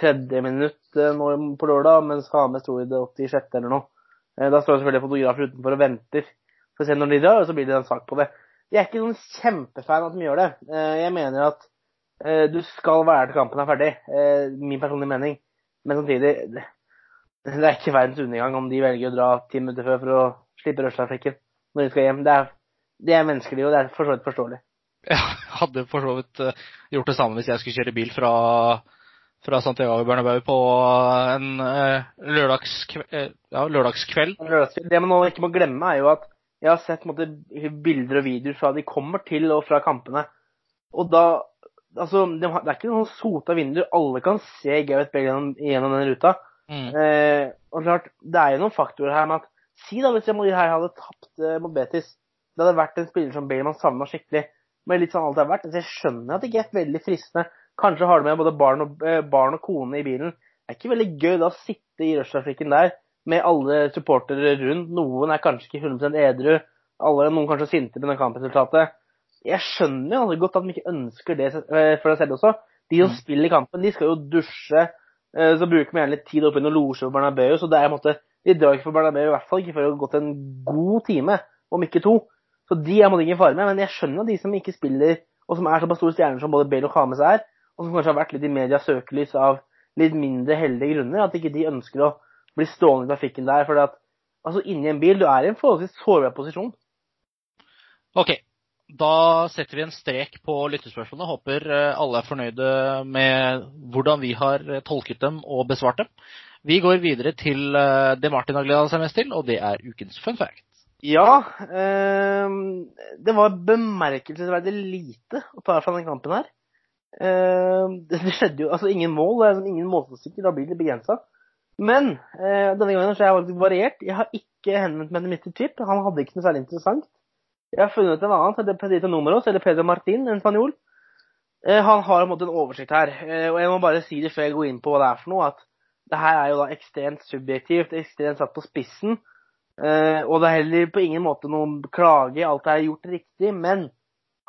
83. minutt eh, på lørdag, mens Hames dro i det 86. eller noe. Eh, Da står selvfølgelig fotografer utenfor og venter for å se når de drar, og så blir det en sak på det. Jeg er ikke sånn kjempefan av at de gjør det. Jeg mener at du skal være til kampen er ferdig. Min personlige mening. Men samtidig, det er ikke verdens undergang om de velger å dra ti minutter før for å slippe rushtrafikken når de skal hjem. Det er, det er menneskelig, og det er for så vidt forståelig. Jeg hadde for så vidt eh, gjort det samme hvis jeg skulle kjøre bil fra, fra Santiago Bernabeu på en lørdagskve, eh, ja, lørdagskveld. Det man nå ikke må glemme, er jo at jeg har sett måte, bilder og videoer fra de kommer til og fra kampene. Og da Altså, det det er ikke noen sota vinduer. Alle kan se Gareth Bale gjennom, gjennom den ruta. Mm. Eh, og klart, Det er jo noen faktorer her med at Si da hvis Real Madrid her hadde tapt eh, mot Betis. Det hadde vært en spiller som Bale man savna skikkelig. Men litt sånn alt det har vært. Så jeg skjønner at det ikke er veldig fristende. Kanskje har du med både barn og, eh, barn og kone i bilen. Det er ikke veldig gøy da å sitte i rushtrafikken der med alle supportere rundt. Noen er kanskje ikke 100 edru. Alle, noen kanskje sinte med det kampresultatet. Jeg skjønner jo godt at de ikke ønsker det eh, for deg selv også. De som Mm. spiller kampen, de skal jo dusje. eh, Så bruker de gjerne litt tid oppe i noen losje på Bernabeu. Så det er en måte, de drar ikke for Bernabeu, i hvert fall ikke for å har gått en god time, om ikke to. Så de er på ingen fare med. Men jeg skjønner de som ikke spiller, og som er såpass store stjerner som både Bale og Kames er, og som kanskje har vært litt i medias søkelys av litt mindre heldige grunner, at ikke de ønsker å bli stående i trafikken der. For at, altså inni en bil, du er i en forholdsvis sårbar posisjon. Ok. Da setter vi en strek på lyttespørsmålene. Håper eh, alle er fornøyde med hvordan vi har eh, tolket dem og besvart dem. Vi går videre til eh, det Martin har gleda seg mest til, og det er ukens fun fact. Ja, Eh, det var bemerkelsesverdig lite å ta fra den kampen her. Eh, det skjedde jo altså ingen mål, det er liksom ingen målstatistikker, da blir det begrensa. Men eh, denne gangen så er jeg faktisk variert. Jeg har ikke henvendt meg til Mr. Chip. Han hadde ikke noe særlig interessant. Jeg har funnet en annen, det er Pedrito Numeros, eller Pedro Martin, en spanjol. Eh, han har på en måte en oversikt her, eh, og jeg må bare si det før jeg går inn på hva det er for noe, at det her er jo da ekstremt subjektivt, ekstremt satt på spissen. Eh, og det er heller på ingen måte noen klage, alt er gjort riktig, men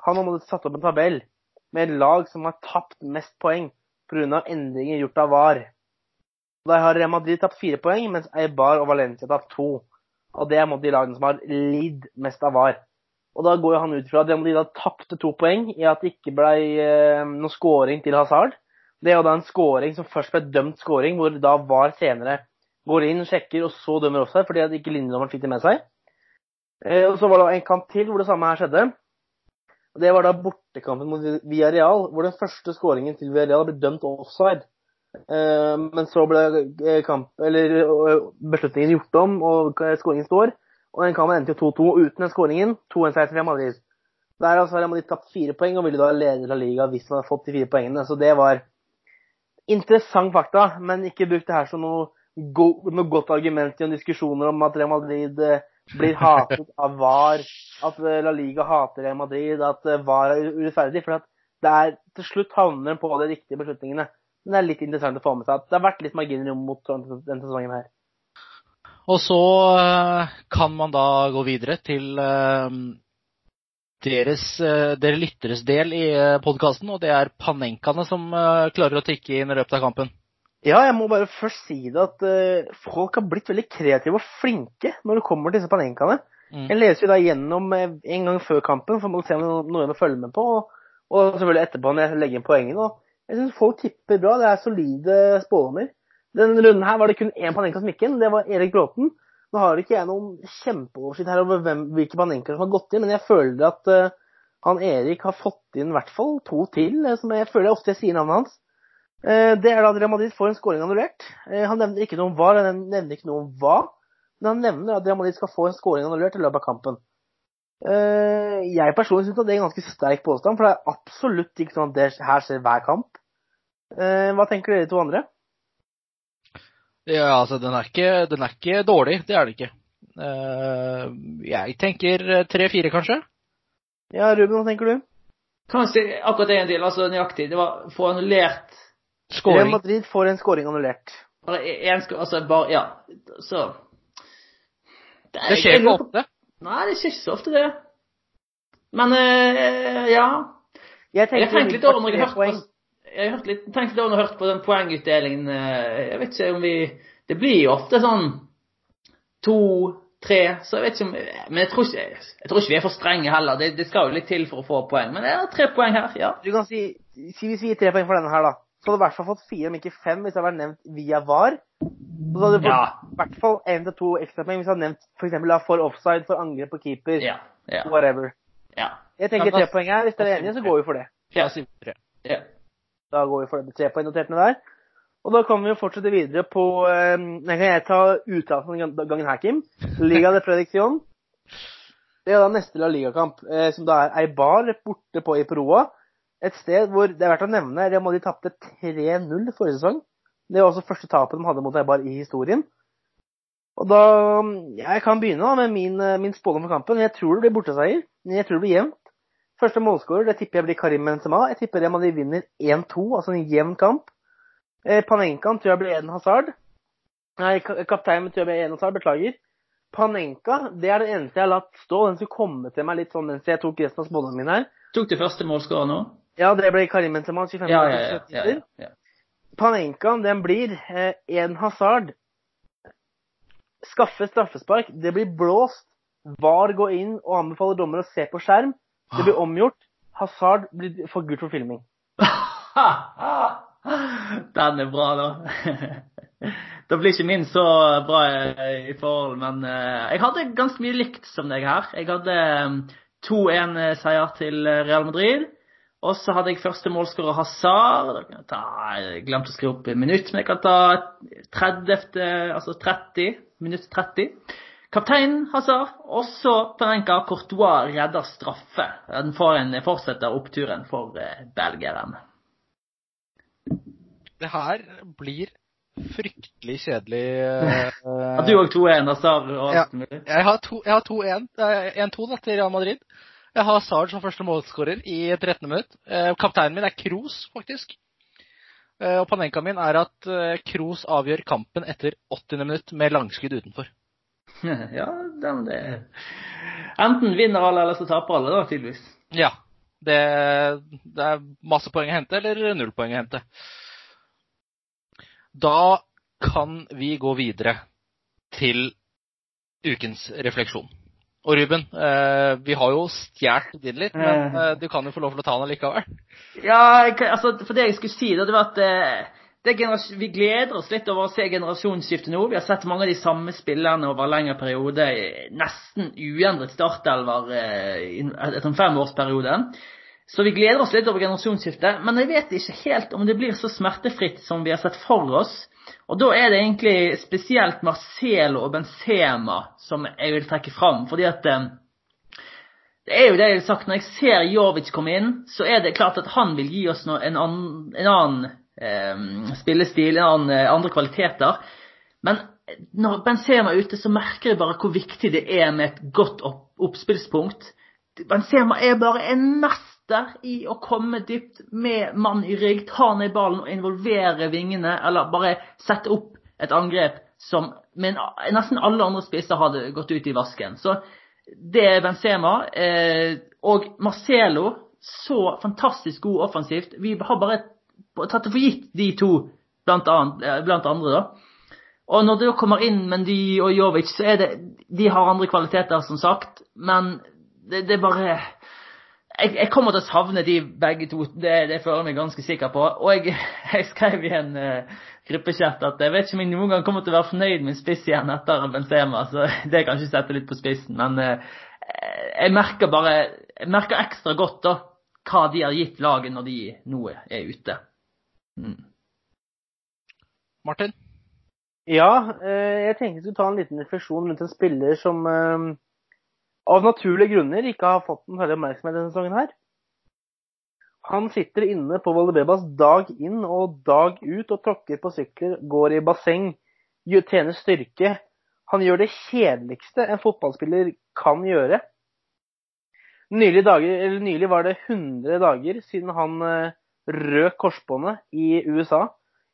han har satt opp en tabell med et lag som har tapt mest poeng pga. endringer gjort av VAR. Der har Real Madrid tapt fire poeng, mens Eibar og Valencia tapt to. Og det er de lagene som har lidd mest av VAR. Og da går han ut fra at Real Madrid da tapte to poeng i at det ikke ble eh, noe scoring til Hazard. Det er jo da en scoring som først ble dømt scoring, hvor da VAR senere går inn, sjekker, og så dømmer offside, fordi at ikke linjedommeren fikk det med seg. Eh, og så var det en kamp til hvor det samme her skjedde. Og Det var da bortekampen mot Villarreal, hvor den første scoringen til Villarreal ble dømt offside. Eh, men så ble eh, kamp, eller, eh, beslutningen gjort om, og scoringen står. Og den kampen endte jo 2-2 uten den scoringen. 2-1-seier til Real Madrid. Der altså Real Madrid tapt fire poeng og ville da lede La Liga hvis man hadde fått de fire poengene. Så det var interessant fakta, men ikke bruk det her som noe, go noe godt argument i diskusjoner om at Real Madrid eh, blir hatet av VAR, at eh, La Liga hater Real Madrid, at eh, VAR er urettferdig. For at det er til slutt havner på de riktige beslutningene. Men det er litt interessant å få med seg at det har vært litt marginer mot denne sesongen her. Og så kan man da gå videre til deres, eh, dere lytteres del i podkasten, og det er panenkaene som klarer å tikke inn i løpet av kampen. Ja, jeg må bare først si det at uh, folk har blitt veldig kreative og flinke når det kommer til disse panenkaene. Mm. Jeg leser jo da gjennom en gang før kampen for å se om noen å følge med på, og, og selvfølgelig etterpå når jeg legger inn poengene. Jeg syns folk tipper bra. Det er solide spådommer. Denne runden her var det kun én Panenka som gikk inn. Det var Erik Bråten. Nå har ikke jeg noen kjempeoversikt her over hvem, hvilke banenker som har gått inn, men jeg føler at uh, han Erik har fått inn i hvert fall to til, uh, som jeg føler jeg ofte sier navnet hans. Uh, det er da Real Madrid får en scoring annullert. han nevner ikke noe om hva, han nevner ikke noe om hva, men han nevner at Real Madrid skal få en scoring annullert i løpet av kampen. jeg personlig syns det er en ganske sterk påstand, for det er absolutt ikke sånn at det her skjer hver kamp. hva tenker dere to andre? Ja, altså, den er ikke, den er ikke dårlig. Det er det ikke. Uh, jeg tenker tre-fire, kanskje. Ja, Ruben, hva tenker du? Kanskje akkurat en til. Altså nøyaktig. Det var få annullert Scoring. Real Madrid får en scoring annullert. Bare en, altså bare Ja, så Det, er, det skjer ikke ofte. Nei, det skjer ikke så ofte, det. Men uh, ja. Jeg tenkte litt over når jeg hørte på jeg hørte litt, tenkte da når jeg hørte på den poengutdelingen. eh, Jeg vet ikke om vi Det blir jo ofte sånn to, tre Så jeg vet ikke om Men jeg tror ikke, jeg tror ikke vi er for strenge heller. Det, det, skal jo litt til for å få poeng. Men det er tre poeng her, ja. Du kan si, si Hvis vi gir tre poeng for denne her, da, så hadde du i hvert fall fått fire, om ikke fem, hvis det hadde vært nevnt via VAR. Så hadde du fått Ja. i hvert fall én til to ekstrapoeng hvis du hadde nevnt f.eks. for offside, for angrep på keeper, Ja. Ja. whatever. ja. Jeg tenker tre poeng her. Hvis dere er enige, så går vi for det. Ja, Da går vi for de tre poeng der. Og da kan vi jo fortsette videre på eh, kan jeg ta uttalelsen denne gangen her, Kim? Liga de Predicción. Det er da neste La Liga-kamp, eh, som da er Eibar borte på Iperoa. Et sted hvor det er verdt å nevne Real Madrid tapte 3-0 forrige sesong. Det var også første tapet de hadde mot Eibar i historien. Og da Jeg kan begynne da med min, eh, min spådom for kampen. Jeg tror det blir borteseier. Jeg tror det blir jevnt. Første målskårer det tipper jeg blir Karim Benzema. Jeg tipper Real Madrid vinner 1-2, altså en jevn kamp. Eh, Panenka tror jeg blir Eden Hazard. Nei, ka- kapteinen tror jeg blir Eden Hazard. Beklager. Panenka det er det eneste jeg har latt stå. Den skulle komme til meg litt sånn mens jeg tok resten av spådommene mine her. Tok du første målskårer nå? Ja, det ble Karim Benzema. 25 Ja, ja, ja. ja, ja, ja. Panenka, den blir eh, Eden Hazard. Skaffe straffespark. Det blir blåst. VAR går inn og anbefaler dommer å se på skjerm. Det blir omgjort. Hazard blir for gult for filming. Den er bra, da. Da blir ikke min så bra i forhold, men eh, jeg hadde ganske mye likt som deg her. Jeg hadde 2-1-seier til eh, Real Madrid. Og så hadde jeg første målskårer Hazard. Jeg glemte å skrive opp minutt, men jeg kan ta 30, altså 30, minutt 30. Kapteinen Hazard, og så Panenka Courtois redder straffe. Den får en fortsetter oppturen for eh, belgieren. Det her blir fryktelig kjedelig. eh, Har du òg 2-1, Hazard og Ja. Jeg har to- jeg 2-1 eh, 1-2 da, til Real Madrid. Jeg har Hazard som første målskårer i 13. minutt. Kapteinen min er Kroos, faktisk. Og Panenka min er at Kroos avgjør kampen etter 80. minutt med langskudd utenfor. Ja, det, Enten vinner alle, eller så taper alle, da, tydeligvis. Ja. Det, det er masse poeng å hente, eller null poeng å hente. Da kan vi gå videre til ukens refleksjon. Og Ruben, eh, vi har jo stjålet din litt, men eh, du kan jo få lov til å ta den likevel. Ja, altså, for det jeg skulle si, da, det var at eh, vi gleder oss litt over å se generasjonsskiftet nå. Vi har sett mange av de samme spillerne over lengre periode. Nesten uendret startelver eh, etter en femårsperiode. Så vi gleder oss litt over generasjonsskiftet. Men jeg vet ikke helt om det blir så smertefritt som vi har sett for oss. Og da er det egentlig spesielt Marcelo og Benzema som jeg vil trekke fram. Fordi at eh, det er jo det jeg har sagt. Når jeg ser Jovic komme inn, så er det klart at han vil gi oss en, annen, en annen spillestil, en annen, eh, andre kvaliteter. Men når Benzema er ute, så merker jeg bare hvor viktig det er med et godt opp, oppspillspunkt. Benzema er bare en mester i å komme dypt med mann i rygg, ta ned ballen og involvere vingene, eller bare sette opp et angrep som nesten alle andre spisser hadde gått ut i vasken. Så det er Benzema. Eh, og Marcelo, så fantastisk god offensivt. Vi har bare tatt det for gitt de to, blant, annet, eh, blant andre, da. Og når det da kommer inn Mendy og Jovic, så er det De har andre kvaliteter, som sagt, men det, det er bare jeg, jeg kommer til å savne de begge to, det, det føler jeg meg ganske sikker på. Og jeg, jeg skrev i en uh, gruppechat at jeg vet ikke om jeg noen gang kommer til å være fornøyd med en spiss igjen etter Benzema, så det kan ikke sette litt på spissen. Men uh, jeg merker bare Jeg merker ekstra godt da hva de har gitt laget når de nå er ute. Mm. Martin? Ja, eh, jeg tenkte jeg skulle ta en liten refleksjon rundt en spiller som eh, av naturlige grunner ikke har fått noen særlig oppmerksomhet denne sesongen her. Han sitter inne på Valdebebas dag inn og dag ut og tråkker på sykler, går i basseng, tjener styrke. Han gjør det kjedeligste en fotballspiller kan gjøre. Nylig, dager, nylig var det 100 dager siden han eh, røk korsbåndet i USA.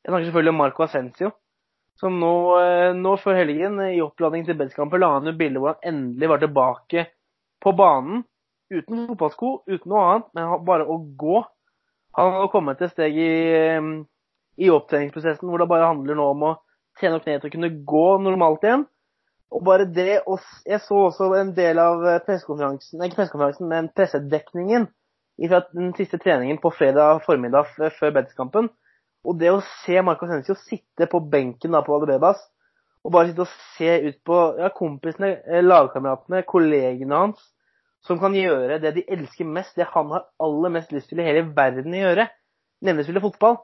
Jeg snakker selvfølgelig om Marco Ascencio. Som nå, eh, nå før helgen, i oppladning til Bedskampen, la han ut bilde hvor han endelig var tilbake på banen. Uten fotballsko, uten noe annet, men bare å gå. Han har kommet et steg i, eh, i opptreningsprosessen hvor det bare handler nå om å trene opp ned til å kunne gå normalt igjen. Og bare det og Jeg så også en del av eh, pressekonferansen, ikke pressekonferansen, men pressedekningen fra den siste treningen på fredag formiddag før Bedskampen. Og det å se Marco Asensio sitte på benken da på Valdebebas og bare sitte og se ut på ja, kompisene, eh, lagkameratene, kollegene hans, som kan gjøre det de elsker mest, det han har aller mest lyst til i hele verden å gjøre, nemlig spille fotball.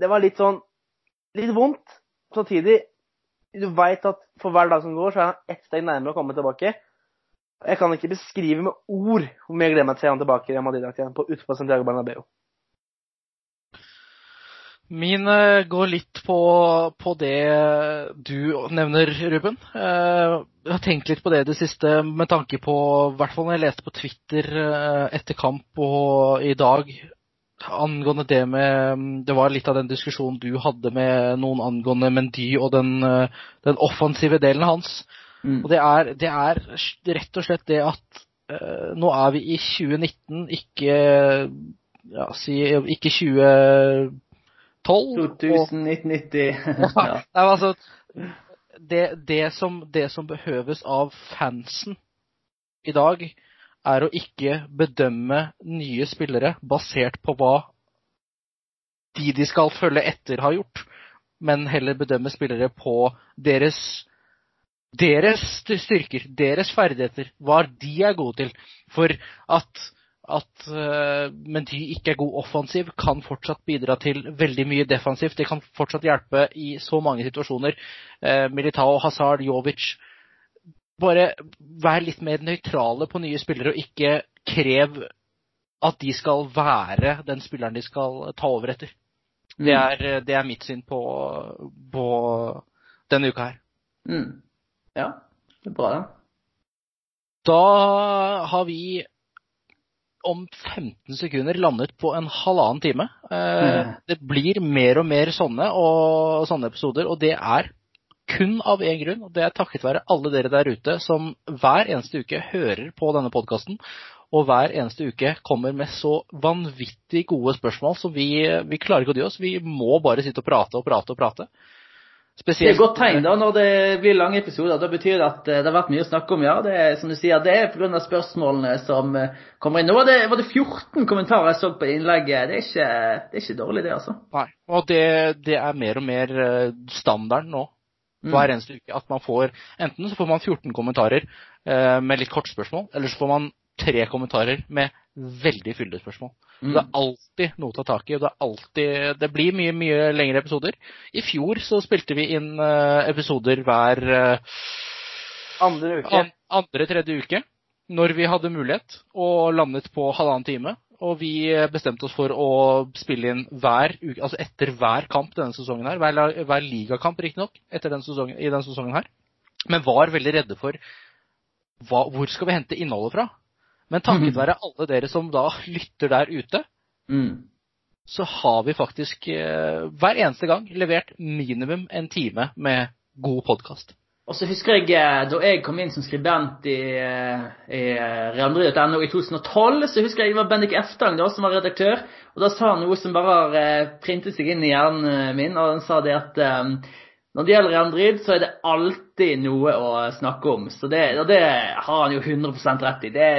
Det var litt sånn litt vondt. Samtidig, du veit at for hver dag som går, så er han ett steg nærmere å komme tilbake. Jeg kan ikke beskrive med ord hvor mye jeg gleder meg til å se han tilbake i Real Madrid igjen på ute på Santiago Bernabeu. Min eh, går litt på, på det du nevner, Ruben. Eh, Jeg har tenkt litt på det i det siste med tanke på, i hvert fall når jeg leste på Twitter eh, etter kamp og i dag, angående det med Det var litt av den diskusjonen du hadde med noen angående Mendy og den, eh, den offensive delen hans. Mm. Og det er, det er rett og slett det at uh, nå er vi i 2019, ikke ja, si, ikke 2012. 2000, 1990 ja. Nei, altså, det, det, som, det som behøves av fansen i dag, er å ikke bedømme nye spillere basert på hva de de skal følge etter, har gjort, men heller bedømme spillere på deres deres styrker, deres ferdigheter, hva de er gode til. For at, at uh, Menty ikke er god offensiv, kan fortsatt bidra til veldig mye defensivt. Det kan fortsatt hjelpe i så mange situasjoner. Uh, Militao, Hazard, Jovic. Bare vær litt mer nøytrale på nye spillere, og ikke krev at de skal være den spilleren de skal ta over etter. Det er, det er mitt syn på, på denne uka her. Mm. Ja, det er bra, det. Da har vi om 15 sekunder landet på en halvannen time. Eh, Mm. Det blir mer og mer sånne og sånne episoder, og det er kun av én grunn, og det er takket være alle dere der ute som hver eneste uke hører på denne podkasten, og hver eneste uke kommer med så vanvittig gode spørsmål som vi, vi klarer ikke å dy oss. Vi må bare sitte og prate og prate og prate. Det er et godt tegn da, når det blir lange episoder. Da betyr det at eh, det har vært mye å snakke om. Ja, det er som du sier, det er pga. spørsmålene som eh, kommer inn. Nå var det, var det 14 kommentarer jeg så på innlegget. Det er ikke, det er ikke dårlig, det, altså. Nei. Og det, det er mer og mer eh, standarden nå. Mm. Hver eneste uke. At man får Enten så får man 14 kommentarer eh, med litt kortspørsmål, eller så får man tre kommentarer med veldig fyldige spørsmål. Mm. Det er alltid noe å ta tak i. og Det, er alltid, det blir mye mye lengre episoder. I fjor så spilte vi inn eh, episoder hver eh, Andre uke. an, andre, tredje uke. Når vi hadde mulighet, og landet på halvannen time. Og vi eh, bestemte oss for å spille inn hver uke, altså etter hver kamp denne sesongen her. Hver, hver ligakamp, riktignok, i denne sesongen her. Men var veldig redde for hva, hvor skal vi hente innholdet fra. Men takket Mhm. være alle dere som da lytter der ute, Mm. så har vi faktisk eh, hver eneste gang levert minimum en time med god podkast. Og så husker jeg eh, da jeg kom inn som skribent i, eh, i eh, realmadrid.no i 2012, så husker jeg det var Bendik Eftang da som var redaktør. Og da sa han noe som bare har printet seg inn i hjernen min. Og han sa det at um, når det gjelder Real så er det alltid noe å snakke om. Så det, og det har han jo 100% rett i. Det,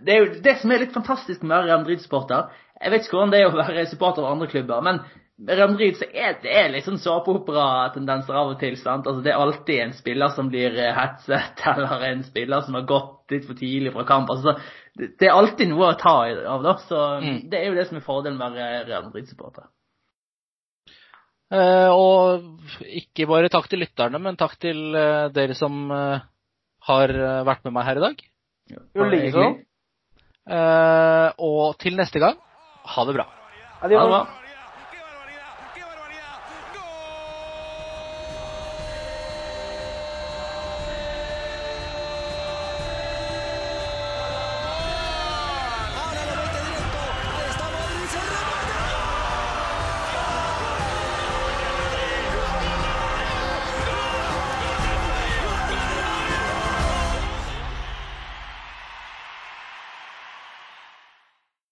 det er jo det som er litt fantastisk med å være Real Madrid-supporter. Jeg vet ikke hvordan det er å være supporter av andre klubber, men Real Madrid så er det er liksom såpeopera-tendenser av og til. sant? Altså Det er alltid en spiller som blir eh, hetset, eller en spiller som har gått litt for tidlig fra kamp. altså Det det er alltid noe å ta av, da. Så Mm. det er jo det som er fordelen med å være Real Madrid-supporter. Eh, og ikke bare takk til lytterne, men takk til eh, dere som eh, har eh, vært med meg her i dag. Jo, likeså. Eh, og til neste gang, ha det bra. Ha det bra.